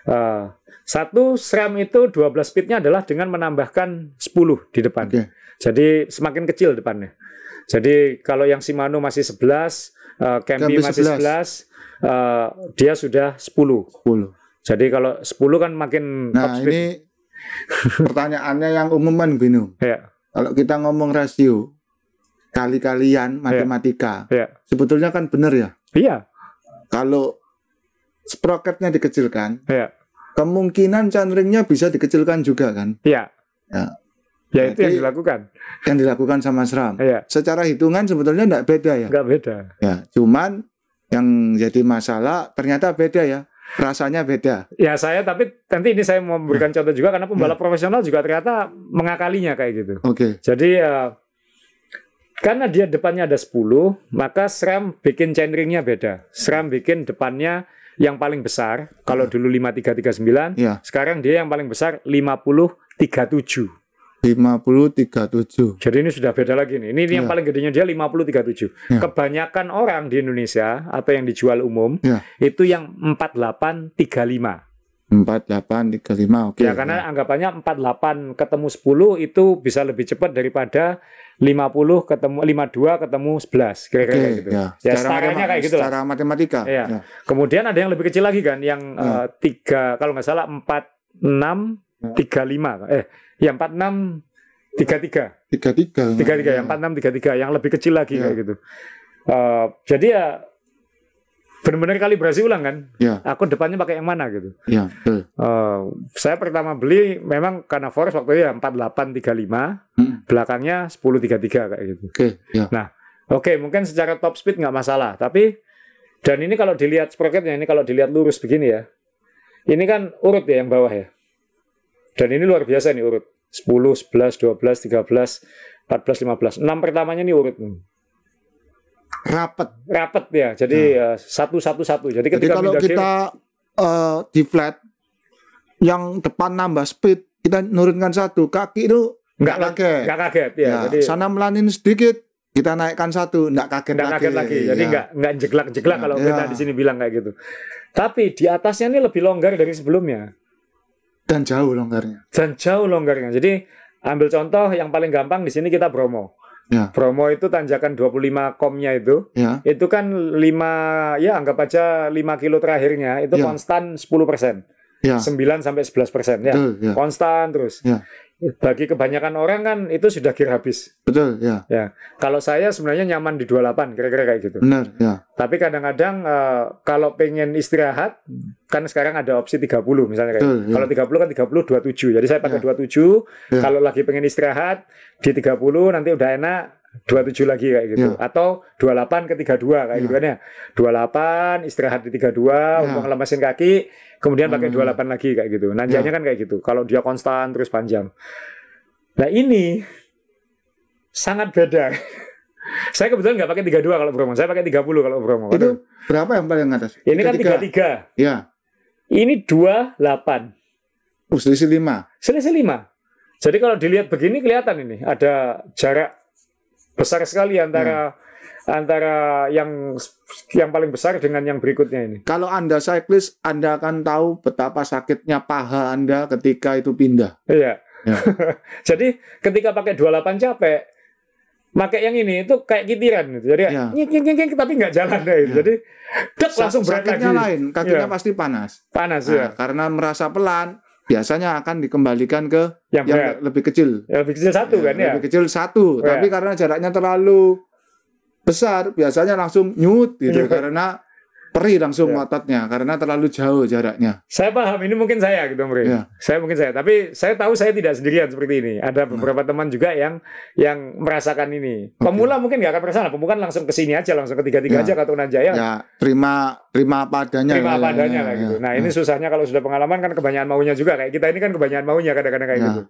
Uh, satu SRAM itu 12 speednya adalah dengan menambahkan 10 di depan. Oke. Jadi semakin kecil depannya. Jadi kalau yang Shimano masih 11, uh, Campy Campy masih 11, uh, dia sudah 10. 10. Jadi kalau 10 kan makin top Nah speed. ini pertanyaannya yang umum kan gini. Ya, Kalau kita ngomong rasio kali-kalian matematika, ya. sebetulnya kan benar ya. Iya, Kalau sprocketnya dikecilkan, iya, kemungkinan channelingnya bisa dikecilkan juga kan. iya. Ya. Ya itu yang dilakukan. Yang dilakukan sama SRAM. Iya, Secara hitungan sebetulnya tidak beda ya. nggak beda. Ya, cuman yang jadi masalah ternyata beda ya. Rasanya beda. Ya saya tapi nanti ini saya mau memberikan Hmm. contoh juga karena pembalap profesional juga ternyata mengakalinya kayak gitu. Oke. Jadi eh, karena dia depannya ada 10, maka SRAM bikin chainringnya beda. SRAM bikin depannya yang paling besar. Kalau dulu 5339, Ya, sekarang dia yang paling besar 5037. 5037. Jadi ini sudah beda lagi nih. Ini, ini yang Ya. paling gedenya dia 5037. Ya. Kebanyakan orang di Indonesia atau yang dijual umum Ya. itu yang 4835. 4835. Oke. Ya karena anggapannya 48 ketemu 10 itu bisa lebih cepat daripada 50 ketemu 52 ketemu 11 kira-kira Oke, kayak gitu. ya. Ya Secara setaranya kayak gitu lah. Secara matematika. Iya. Ya. Kemudian ada yang lebih kecil lagi kan yang Ya. tiga kalau nggak salah 46 Ya. 35 eh ya 46 33 33. 33 Ya. yang 46 33 yang lebih kecil lagi Ya. kayak gitu. Eh, jadi ya benar-benar kalibrasi ulang kan. Ya. Aku depannya pakai yang mana gitu. Ya, betul. Eh, saya pertama beli memang karena Forest waktu itu ya 4835, Hmm. belakangnya 1033 kayak gitu. Oke, ya. Oke, mungkin secara top speed nggak masalah, tapi dan ini kalau dilihat sprocketnya ini kalau dilihat lurus begini ya. Ini kan urut ya yang bawah ya. Dan ini luar biasa nih urut. 10, 11, 12, 13, 14, 15. 6 pertamanya nih urut. Rapet. Rapet ya. Jadi eh, satu satu satu. Jadi Jadi ketika kalau pindah gear- kita eh, di flat yang depan nambah speed, kita nurunkan satu, kaki itu nggak kaget. nggak kaget ya. Ya, Jadi sana melanin sedikit, kita naikkan satu, nggak kaget nggak lagi. kaget lagi. Jadi Ya. nggak nggak jeglak-jeglak Ya, kalau ya. kita di sini bilang kayak gitu. Tapi di atasnya ini lebih longgar dari sebelumnya dan jauh longgarnya. dan jauh longgarnya. Jadi ambil contoh yang paling gampang di sini kita Bromo. Ya. Bromo itu tanjakan 25 komnya itu Ya, itu kan 5 ya anggap aja 5 kilo terakhirnya itu Ya. konstan 10%. ya, 9 sampai 11% ya. betul, ya, Konstan terus. Ya. Bagi kebanyakan orang kan itu sudah gear habis. betul, ya, Kalau saya sebenarnya nyaman di 28 kira-kira kayak gitu. benar, ya, Tapi kadang-kadang eh, kalau pengen istirahat kan sekarang ada opsi 30 misalnya kayak. Betul, gitu. ya. Kalau 30 kan 30 27. Jadi saya pakai Ya. 27. Ya. Kalau lagi pengen istirahat di 30 nanti udah enak 27 lagi kayak gitu. Ya. Atau 28 ke 32 kayak Ya. gitu kan ya. 28 istirahat di 32 Ya. untuk ngelemesin kaki kemudian pakai Hmm. 28 lagi kayak gitu. Nanjanya kan kayak gitu. Kalau dia konstan terus panjang. Nah, ini sangat beda. saya kebetulan nggak pakai 32 kalau Bromo. Saya pakai 30 kalau Bromo. Itu berapa yang paling atas? Ini kan 33. Ya, Ini 28. uh, selisih lima. Selisih 5. Jadi kalau dilihat begini kelihatan ini ada jarak besar sekali antara antara yang yang paling besar dengan yang berikutnya ini. Kalau anda cyclist, anda akan tahu betapa sakitnya paha anda ketika itu pindah. Iya. Ya. Jadi ketika pakai 28 capek pakai yang ini itu kayak kitiran gitu. Jadi Ya. nying, nying, nying, tapi nggak jalan deh. gitu. Ya. Jadi dek, langsung berat lagi. sakitnya lain, kakinya Iya. pasti panas. Panas Nah, ya. Karena merasa pelan, biasanya akan dikembalikan ke Yang yang lebih kecil. Ya, lebih kecil satu kan ya. Lebih kecil satu, Ya. tapi karena jaraknya terlalu besar, biasanya langsung nyut gitu Iya. karena perih langsung Ya. ototnya karena terlalu jauh jaraknya. Saya paham ini mungkin saya gitu. Ya. Saya mungkin saya, tapi saya tahu saya tidak sendirian seperti ini. Ada beberapa teman juga yang yang merasakan ini. Oke. Pemula mungkin nggak akan merasakan, pemula langsung ke sini aja, langsung ke tiga-tiga Ya. aja ke Tunajaya. Ya, terima terima apa adanya. Terima lah, apa ya, adanya ya, lah ya, gitu. Nah ya. ini susahnya kalau sudah pengalaman kan kebanyakan maunya juga kayak kita ini kan kebanyakan maunya kadang-kadang kayak Ya. gitu.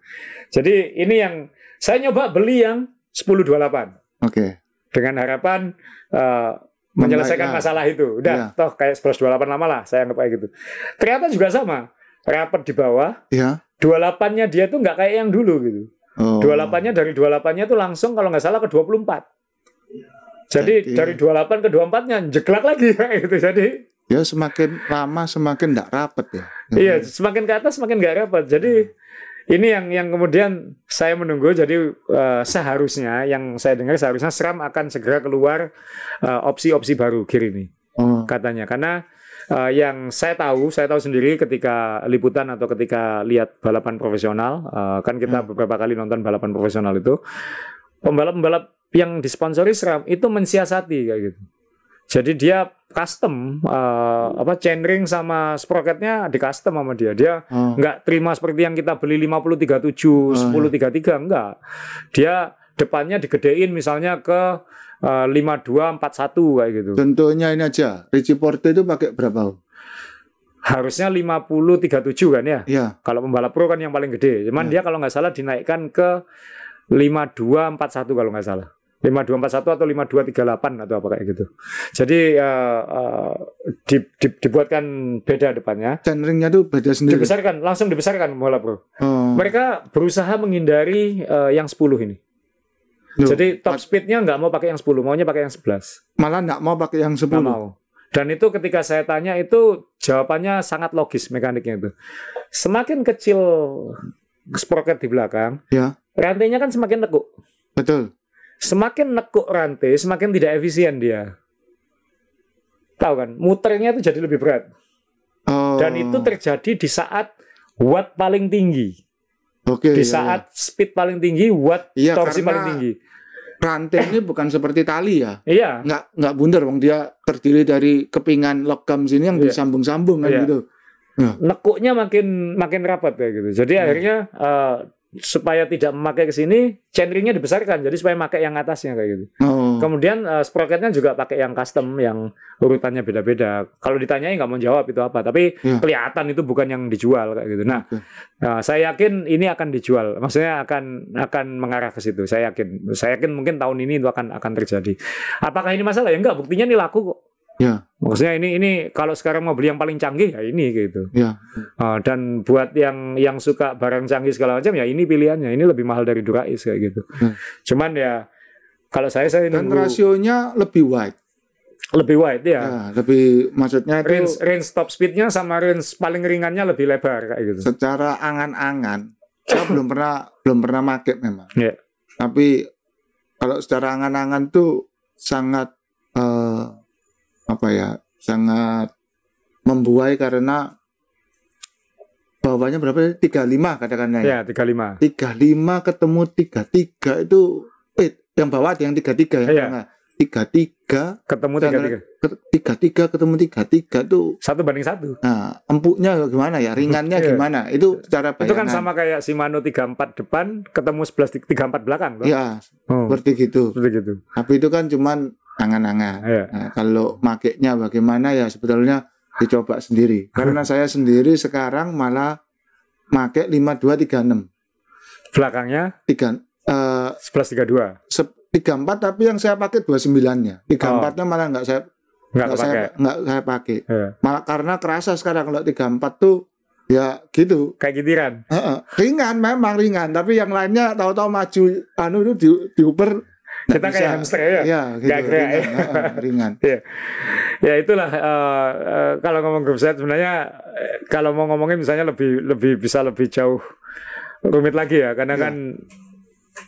Jadi ini yang saya nyoba beli yang 1028 Oke. dengan harapan eh, menyelesaikan ya. masalah itu. Udah, Ya. toh kayak 1128 lama lah saya anggap kayak gitu. Ternyata juga sama. Rapat di bawah, Ya. 28-nya dia tuh nggak kayak yang dulu gitu. Oh. 28-nya dari 28-nya tuh langsung kalau nggak salah ke 24. Jadi, Jadi- dari 28 ke 24-nya jeglak lagi kayak gitu. Jadi Ya semakin lama semakin tidak rapet ya. iya, semakin ke atas semakin nggak rapat. Jadi ini yang yang kemudian saya menunggu. Jadi eh, seharusnya yang saya dengar seharusnya SRAM akan segera keluar eh, opsi-opsi baru gear ini Oh. katanya karena eh, yang saya tahu, saya tahu sendiri ketika liputan atau ketika lihat balapan profesional, eh, kan kita Hmm. beberapa kali nonton balapan profesional itu, pembalap-pembalap yang disponsori SRAM itu mensiasati kayak gitu. Jadi dia custom eh, apa chainring sama sprocketnya di custom sama dia. Dia nggak terima seperti yang kita beli 5037, Oh, 1033 enggak. Dia depannya digedein misalnya ke eh, 5241 kayak gitu. Contohnya ini aja, Richie Porte itu pakai berapa? Harusnya 5037 kan ya. Ya, Kalau pembalap pro kan yang paling gede. Cuman dia kalau nggak salah dinaikkan ke 5241 kalau nggak salah. 5241 atau 5238 atau apa kayak gitu. Jadi eh, eh, di- di- dibuatkan beda depannya. chainringnya tuh beda sendiri. Dibesarkan, langsung dibesarkan pembalap pro. Oh. Mereka berusaha menghindari eh, yang 10 ini. Loh, Jadi top speednya nggak mau pakai yang 10, maunya pakai yang 11. malah nggak mau pakai yang 10. Nggak mau. Dan itu ketika saya tanya itu jawabannya sangat logis mekaniknya itu. Semakin kecil sprocket di belakang, Ya, rantainya kan semakin nekuk. betul. Semakin nekuk rantai, semakin tidak efisien dia. Tahu kan? Muternya itu jadi lebih berat. Oh. Dan itu terjadi di saat watt paling tinggi. Oke. Di ya, saat speed paling tinggi, watt Iya, torsi paling tinggi. ya. rantai ini bukan seperti tali ya. Iya, Nggak nggak bundar, bang. Dia terdiri dari kepingan logam sini yang Iya. disambung-sambung kan Iya. gitu. nekuknya makin makin rapat kayak gitu. Jadi Hmm. akhirnya eh, supaya tidak memakai ke sini, chainringnya dibesarkan. Jadi supaya pakai yang atasnya kayak gitu. Oh. Kemudian eh, sprocketnya juga pakai yang custom yang urutannya beda-beda. Kalau ditanyai nggak mau jawab itu apa, tapi Ya. kelihatan itu bukan yang dijual kayak gitu. Nah, Oke. nah, saya yakin ini akan dijual. Maksudnya akan akan mengarah ke situ. Saya yakin. Saya yakin mungkin tahun ini itu akan akan terjadi. Apakah ini masalah? Ya enggak, buktinya ini laku kok. Ya. Maksudnya ini ini kalau sekarang mau beli yang paling canggih ya ini gitu. Ya. Uh, dan buat yang yang suka barang canggih segala macam ya ini pilihannya. Ini lebih mahal dari Durais kayak gitu. Hmm. Cuman ya kalau saya saya Dan nunggu rasionya lebih wide. lebih wide ya. Ya, lebih maksudnya itu Range range top speednya sama range paling ringannya lebih lebar kayak gitu. secara angan-angan saya belum pernah belum pernah make memang. Iya. Tapi kalau secara angan-angan tuh sangat eh, apa ya? Sangat membuai karena bawahnya berapa? 35 katakannya. Ya 35. 35 ketemu 33 itu eh yang bawah ada yang 33 yang Iya. tengah. 33 Ketemu Dan- tiga tiga. ke- 33 ketemu 33 tuh Satu banding satu. nah empuknya gimana ya ringannya Iya. gimana itu secara bayangan Itu kan sama kayak Shimano 34 depan ketemu 11 34 belakang toh. ya Oh, seperti gitu seperti gitu. tapi itu kan cuman angan-angan Iya. nah, kalau makainya bagaimana ya sebetulnya dicoba sendiri karena saya sendiri sekarang malah make 5236 Belakangnya tiga eh 11 32. se- 34 tapi yang saya pakai 29-nya. 34-nya malah nggak saya Enggak nggak saya Oh. kepake. nggak saya pakai. Iya. Malah karena kerasa sekarang kalau 34 tuh ya gitu. Kayak gitiran. Heeh. Ringan memang ringan, tapi yang lainnya tahu-tahu maju anu itu di nggak Kita kayak hamster ya. Iya, gitu. Gerak, ringan. ya. Ringan. ya itulah eh, eh, kalau ngomong group set sebenarnya eh, kalau mau ngomongin misalnya lebih lebih bisa lebih jauh rumit lagi ya karena Iya. kan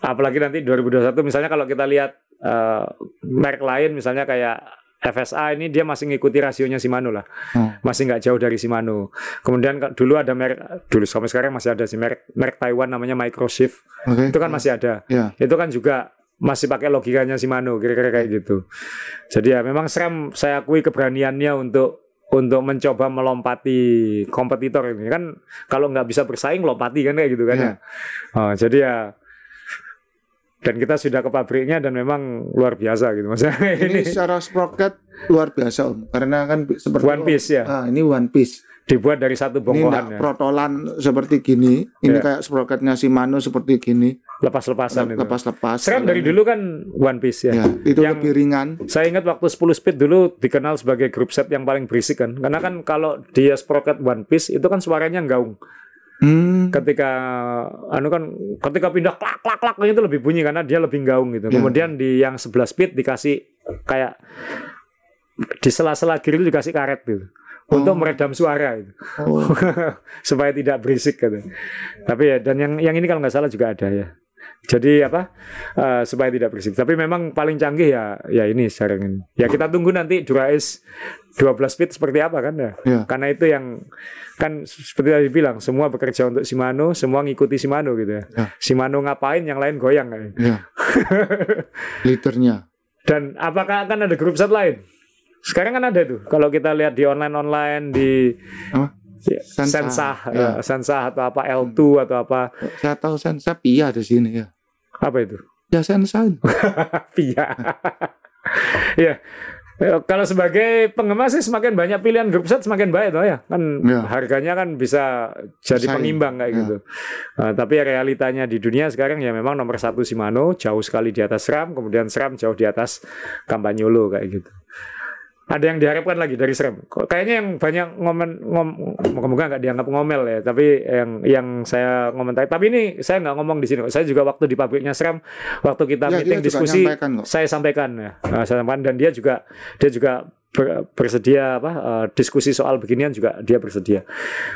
apalagi nanti 2021 misalnya kalau kita lihat eh, merek lain misalnya kayak FSA ini dia masih ngikuti rasionya Shimano lah Oh. masih nggak jauh dari Shimano kemudian dulu ada merek dulu sampai sekarang masih ada sih merek merek Taiwan namanya Microshift Oke. itu kan masih ada Ya. itu kan juga masih pakai logikanya Shimano kira-kira kayak gitu jadi ya memang SRAM saya akui keberaniannya untuk untuk mencoba melompati kompetitor ini kan kalau nggak bisa bersaing lompati kan kayak gitu kan Iya. ya Oh, jadi ya dan kita sudah ke pabriknya dan memang luar biasa gitu Ini ini secara sprocket luar biasa Om. Karena kan seperti one piece ya Ah, ini one piece. Dibuat dari satu Ini bongkohan enggak ya protolan seperti gini. Ini Iya. kayak sprocketnya Shimano seperti gini. lepas-lepasan itu Lepas-lepas. SRAM dari dulu kan one piece ya Ya, itu Yang- lebih ringan. Saya ingat waktu 10 speed dulu dikenal sebagai grup set yang paling berisik kan. Karena kan kalau dia sprocket one piece itu kan suaranya gaung. Hmm. Ketika anu kan ketika pindah klak klak klak itu lebih bunyi karena dia lebih gaung gitu. Ya. Kemudian di yang 11 speed dikasih kayak di sela-sela kiri itu dikasih karet gitu. Untuk Oh. meredam suara itu. Oh. supaya tidak berisik gitu. Tapi ya dan yang yang ini kalau nggak salah juga ada ya. Jadi apa? eh, supaya tidak berisik. Tapi memang paling canggih ya ya ini sekarang ini. Ya kita tunggu nanti Dura-Ace 12 bit seperti apa kan ya. Ya. Karena itu yang kan seperti tadi bilang semua bekerja untuk Shimano, semua ngikuti Shimano gitu ya. Ya. Shimano ngapain yang lain goyang kan. Ya. Leadernya. Dan apakah akan ada grup set lain? Sekarang kan ada tuh. Kalau kita lihat di online-online di Apa? ya, Sensa. Sensa, Ya. ya, Sensa atau apa L2 atau apa Saya tahu Sensa Pia di sini ya. apa itu? Ya Sensa. Pia. ya. Ya, Kalau sebagai penggemar sih semakin banyak pilihan grup set semakin baik toh ya kan Ya. harganya kan bisa jadi Bersaing. pengimbang kayak Ya. gitu. Nah, tapi realitanya di dunia sekarang ya memang nomor satu Shimano jauh sekali di atas SRAM, kemudian SRAM jauh di atas Campagnolo kayak gitu. Ada yang diharapkan lagi dari. Kok Kayaknya yang banyak ngomen ngom, moga-moga nggak dianggap ngomel ya. Tapi yang yang saya ngomentari. Tapi ini saya nggak ngomong di sini. Saya juga waktu di pabriknya SRAM, waktu kita Ya, meeting diskusi, nyampaikan kok. saya sampaikan ya. Nah, saya sampaikan dan dia juga dia juga ber- bersedia apa eh, diskusi soal beginian juga dia bersedia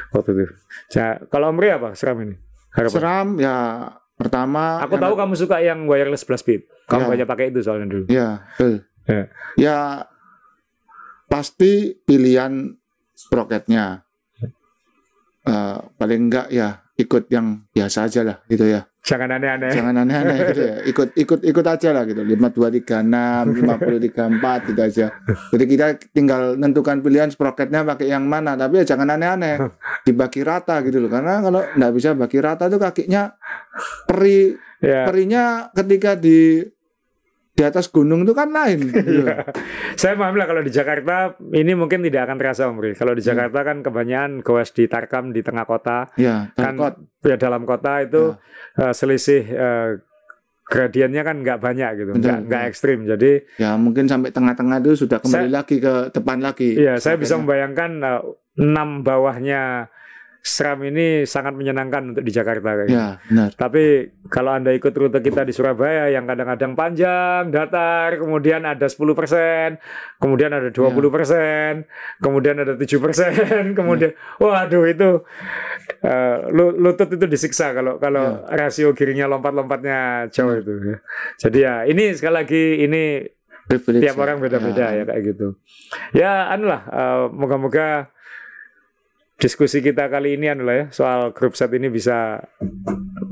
waktu itu. Nah, kalau Omri apa SRAM ini? Harapan. Seram ya pertama. Aku tahu kamu suka yang wireless blast speed. Kamu Ya. banyak pakai itu soalnya dulu. Ya, betul. Ya. Ya pasti pilihan sproketnya. Eh, paling enggak ya ikut yang biasa aja lah gitu ya. Jangan aneh-aneh. Jangan aneh-aneh gitu ya. Ikut ikut ikut aja lah gitu. 5236, 5034 gitu aja. Jadi kita tinggal nentukan pilihan sproketnya pakai yang mana, tapi ya jangan aneh-aneh. Dibagi rata gitu loh. Karena kalau nggak bisa bagi rata tuh kakinya peri Ya. perinya ketika di di atas gunung itu kan lain gitu. Iya. Saya paham lah kalau di Jakarta ini mungkin tidak akan terasa Omri. Kalau di Jakarta kan kebanyakan goes di Tarkam di tengah kota, Ya, kan tarkot. ya dalam kota itu eh, selisih eh, gradiennya kan nggak banyak gitu, nggak nggak ekstrim. Jadi Ya mungkin sampai tengah-tengah itu sudah kembali lagi ke depan lagi. Iya, saya bisa membayangkan eh, enam bawahnya SRAM ini sangat menyenangkan untuk di Jakarta kayak gitu. Ya, benar. Tapi kalau Anda ikut rute kita di Surabaya yang kadang-kadang panjang, datar, kemudian ada 10%, kemudian ada 20%, kemudian ada 7%, kemudian waduh itu lu- lutut itu disiksa kalau kalau rasio kirinya lompat-lompatnya jauh itu. ya. Jadi ya ini sekali lagi ini Privilege tiap ya. orang beda-beda ya kayak gitu. Ya, anu lah, eh, moga-moga diskusi kita kali ini anu lah ya soal grup set ini bisa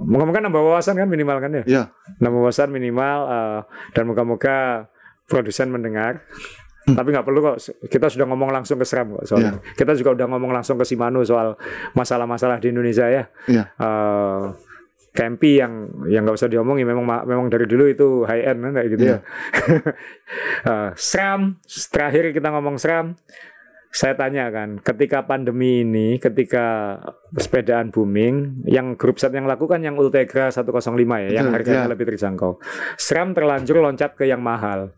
moga-moga nambah wawasan kan minimal kan ya. Ya. Nambah wawasan minimal eh, dan moga-moga produsen mendengar. Hmm. Tapi nggak perlu kok kita sudah ngomong langsung ke SRAM kok soalnya. Iya. Kita juga udah ngomong langsung ke Shimano soal masalah-masalah di Indonesia ya. Iya. Eh, Campy yang yang nggak usah diomongin memang ma- memang dari dulu itu high end kan kayak gitu Iya. ya. Eh, SRAM terakhir kita ngomong SRAM saya tanya kan ketika pandemi ini ketika sepedaan booming yang grup set yang lakukan yang Ultegra 105 ya yang Betul, harganya ya. lebih terjangkau SRAM terlanjur loncat ke yang mahal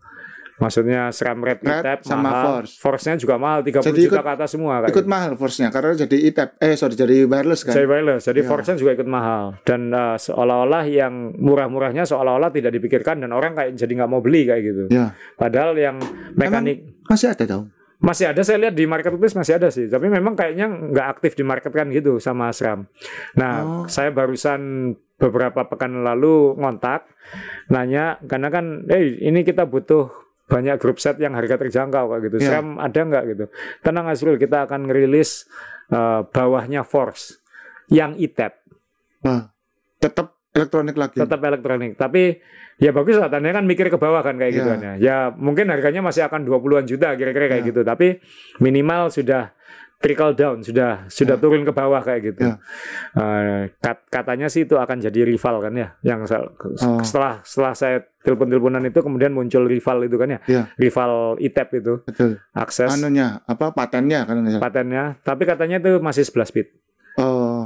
Maksudnya SRAM Red, Red E-Tap sama mahal, Force. Force-nya juga mahal 30 Jadi juta ikut- ke atas semua kayak Ikut mahal force-nya karena jadi e-tap eh sorry jadi wireless kan. Jadi wireless, jadi Ya. Force juga ikut mahal dan uh, seolah-olah yang murah-murahnya seolah-olah tidak dipikirkan dan orang kayak jadi nggak mau beli kayak gitu. Ya. Padahal yang mekanik Masih ada tahu. Masih ada saya lihat di marketplace masih ada sih, tapi memang kayaknya nggak aktif di market kan gitu sama SRAM. Nah, Oh. saya barusan beberapa pekan lalu ngontak nanya karena kan, eh ini kita butuh banyak grup set yang harga terjangkau kayak gitu. Ya. SRAM ada nggak gitu? Tenang Azrul, kita akan ngerilis uh, bawahnya Force yang E-Tap. Wah, tetap elektronik lagi. tetap elektronik. Tapi ya bagus lah, tandanya kan mikir ke bawah kan kayak Ya. gitu kan ya. Ya mungkin harganya masih akan 20-an juta kira-kira kayak Ya. gitu. Tapi minimal sudah trickle down, sudah sudah Ya. turun ke bawah kayak gitu. Ya. Eh, kat- katanya sih itu akan jadi rival kan ya. Yang Oh. setelah setelah saya telepon-teleponan itu kemudian muncul rival itu kan ya. Ya. Rival ITEP itu Betul. akses Anunya apa patennya kan salah. patennya. Tapi katanya itu masih 11 bit.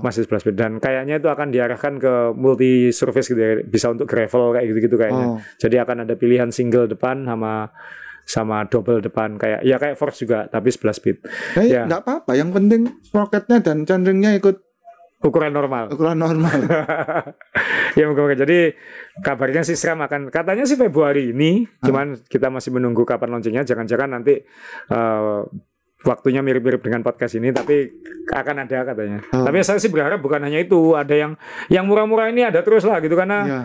Masih 11 bit dan kayaknya itu akan diarahkan ke multi surface gitu ya. Bisa untuk gravel kayak gitu-gitu kayaknya. oh, Jadi akan ada pilihan single depan sama sama double depan kayak ya kayak Force juga tapi 11 bit. Eh, Ya. nggak apa-apa. Yang penting sprocketnya dan candringnya ikut Ukuran normal. ukuran normal. ya moga-moga. Jadi kabarnya sih SRAM akan katanya sih Februari ini, Ah. cuman kita masih menunggu kapan launchingnya. Jangan-jangan nanti eh, waktunya mirip-mirip dengan podcast ini tapi akan ada katanya. Oh. Tapi saya sih berharap bukan hanya itu, ada yang yang murah-murah ini ada terus lah gitu karena Ya.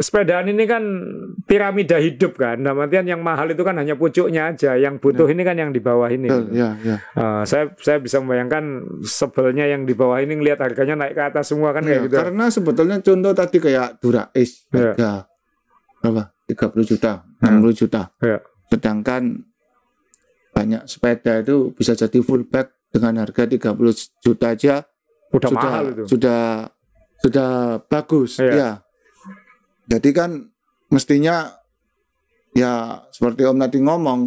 sepedaan ini kan piramida hidup kan. Dalam artian yang mahal itu kan hanya pucuknya aja, yang butuh ini kan yang di bawah ini. Betul, ya, ya. Eh, saya saya bisa membayangkan sebelnya yang di bawah ini ngelihat harganya naik ke atas semua kan Ya, kayak gitu. Karena sebetulnya contoh tadi kayak Dura Ace Ya. harga berapa? 30 juta, 60 juta. Ya. Sedangkan banyak sepeda itu bisa jadi full bag dengan harga 30 juta aja Udah sudah mahal itu. sudah sudah bagus Iya. ya. Jadi kan mestinya ya seperti Om tadi ngomong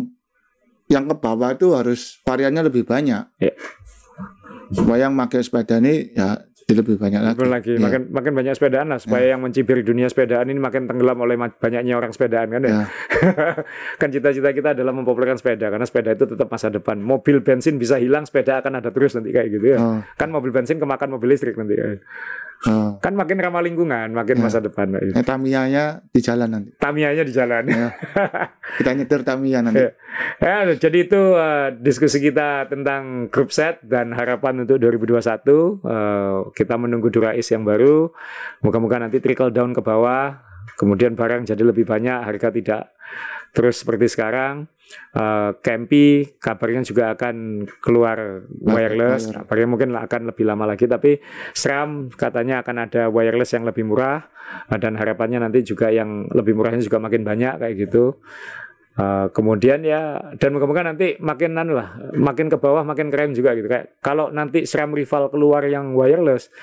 yang ke bawah itu harus variannya lebih banyak. Iya. Supaya yang pakai sepeda ini ya jadi lebih banyak lagi. Betul lagi, Iya. makin makin banyak sepedaan lah supaya yang mencibir dunia sepedaan ini makin tenggelam oleh banyaknya orang sepedaan kan ya. Ya. kan cita-cita kita adalah mempopulerkan sepeda karena sepeda itu tetap masa depan. Mobil bensin bisa hilang, sepeda akan ada terus nanti kayak gitu ya. Oh, Kan mobil bensin kemakan mobil listrik nanti. ya. Oh. Kan makin ramah lingkungan, makin Ya. masa depan. Eh, Tamiya-nya di jalan nanti. Tamianya di jalan. Ya. Kita nyetir Tamiya nanti. Ya. Ya, jadi itu uh, diskusi kita tentang grup set dan harapan untuk 2021. Uh, kita menunggu Durais yang baru. Moga-moga nanti trickle down ke bawah. Kemudian barang jadi lebih banyak, harga tidak terus seperti sekarang. Uh, Campy kabarnya juga akan keluar wireless. wire. Kabarnya mungkin akan lebih lama lagi, tapi SRAM katanya akan ada wireless yang lebih murah. Uh, dan harapannya nanti juga yang lebih murahnya juga makin banyak kayak gitu. Uh, kemudian ya dan moga-moga nanti makin anu lah, makin ke bawah makin keren juga gitu kayak kalau nanti SRAM rival keluar yang wireless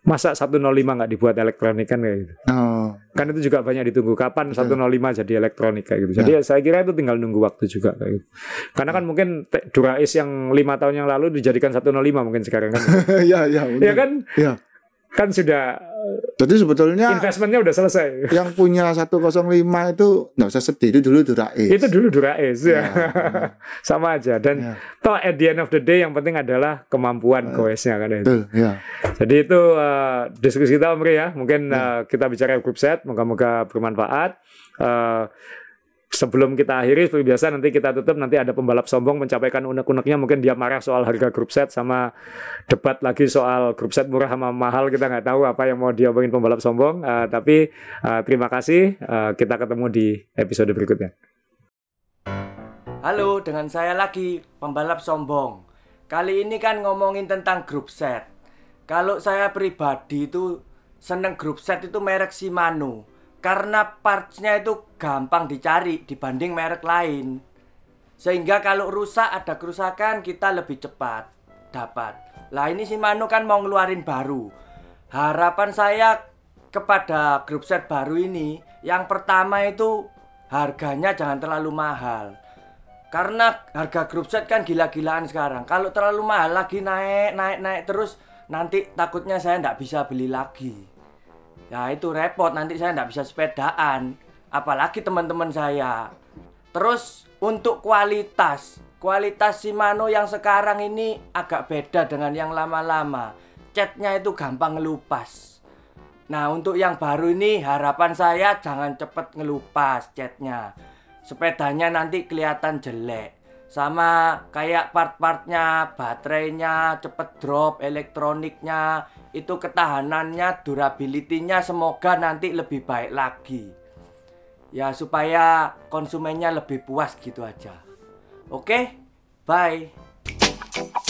masa 105 nggak dibuat elektronik kan kayak gitu. Oh, Kan itu juga banyak ditunggu kapan 105 jadi elektronik kayak gitu. Jadi ya, saya kira itu tinggal nunggu waktu juga kayak gitu. Karena kan mungkin Durais yang lima tahun yang lalu dijadikan 105 mungkin sekarang kan. ya ya. benar. ya kan Ya. Kan sudah Jadi sebetulnya investmentnya udah selesai. yang punya 105 itu nggak usah sedih itu dulu Durais. Itu dulu Durais ya. Ya. Sama aja dan Ya. toh at the end of the day yang penting adalah kemampuan goesnya kan itu. Betul, ya. Jadi itu uh, diskusi kita Om ya. Mungkin uh, kita bicara grup set, moga-moga bermanfaat. Uh, sebelum kita akhiri seperti biasa nanti kita tutup nanti ada pembalap sombong mencapaikan unek-uneknya mungkin dia marah soal harga grup set sama debat lagi soal grup set murah sama mahal kita nggak tahu apa yang mau diomongin pembalap sombong Uh, tapi uh, terima kasih Uh, kita ketemu di episode berikutnya. Halo, dengan saya lagi pembalap sombong. Kali ini kan ngomongin tentang grup set. Kalau saya pribadi itu seneng grup set itu merek Shimano. Karena partsnya itu gampang dicari dibanding merek lain. Sehingga kalau rusak ada kerusakan kita lebih cepat dapat. Lah ini Shimano kan mau ngeluarin baru. Harapan saya kepada grup set baru ini yang pertama itu harganya jangan terlalu mahal. Karena harga grup set kan gila-gilaan sekarang. Kalau terlalu mahal lagi naik, naik, naik terus nanti takutnya saya nggak bisa beli lagi. Ya itu repot nanti saya nggak bisa sepedaan. Apalagi teman-teman saya. Terus untuk kualitas, kualitas Shimano yang sekarang ini agak beda dengan yang lama-lama. Catnya itu gampang ngelupas. Nah untuk yang baru ini harapan saya jangan cepet ngelupas catnya Sepedanya nanti kelihatan jelek Sama kayak part-partnya, baterainya cepet drop, elektroniknya Itu ketahanannya, durability-nya semoga nanti lebih baik lagi. Ya supaya konsumennya lebih puas gitu aja. Oke, bye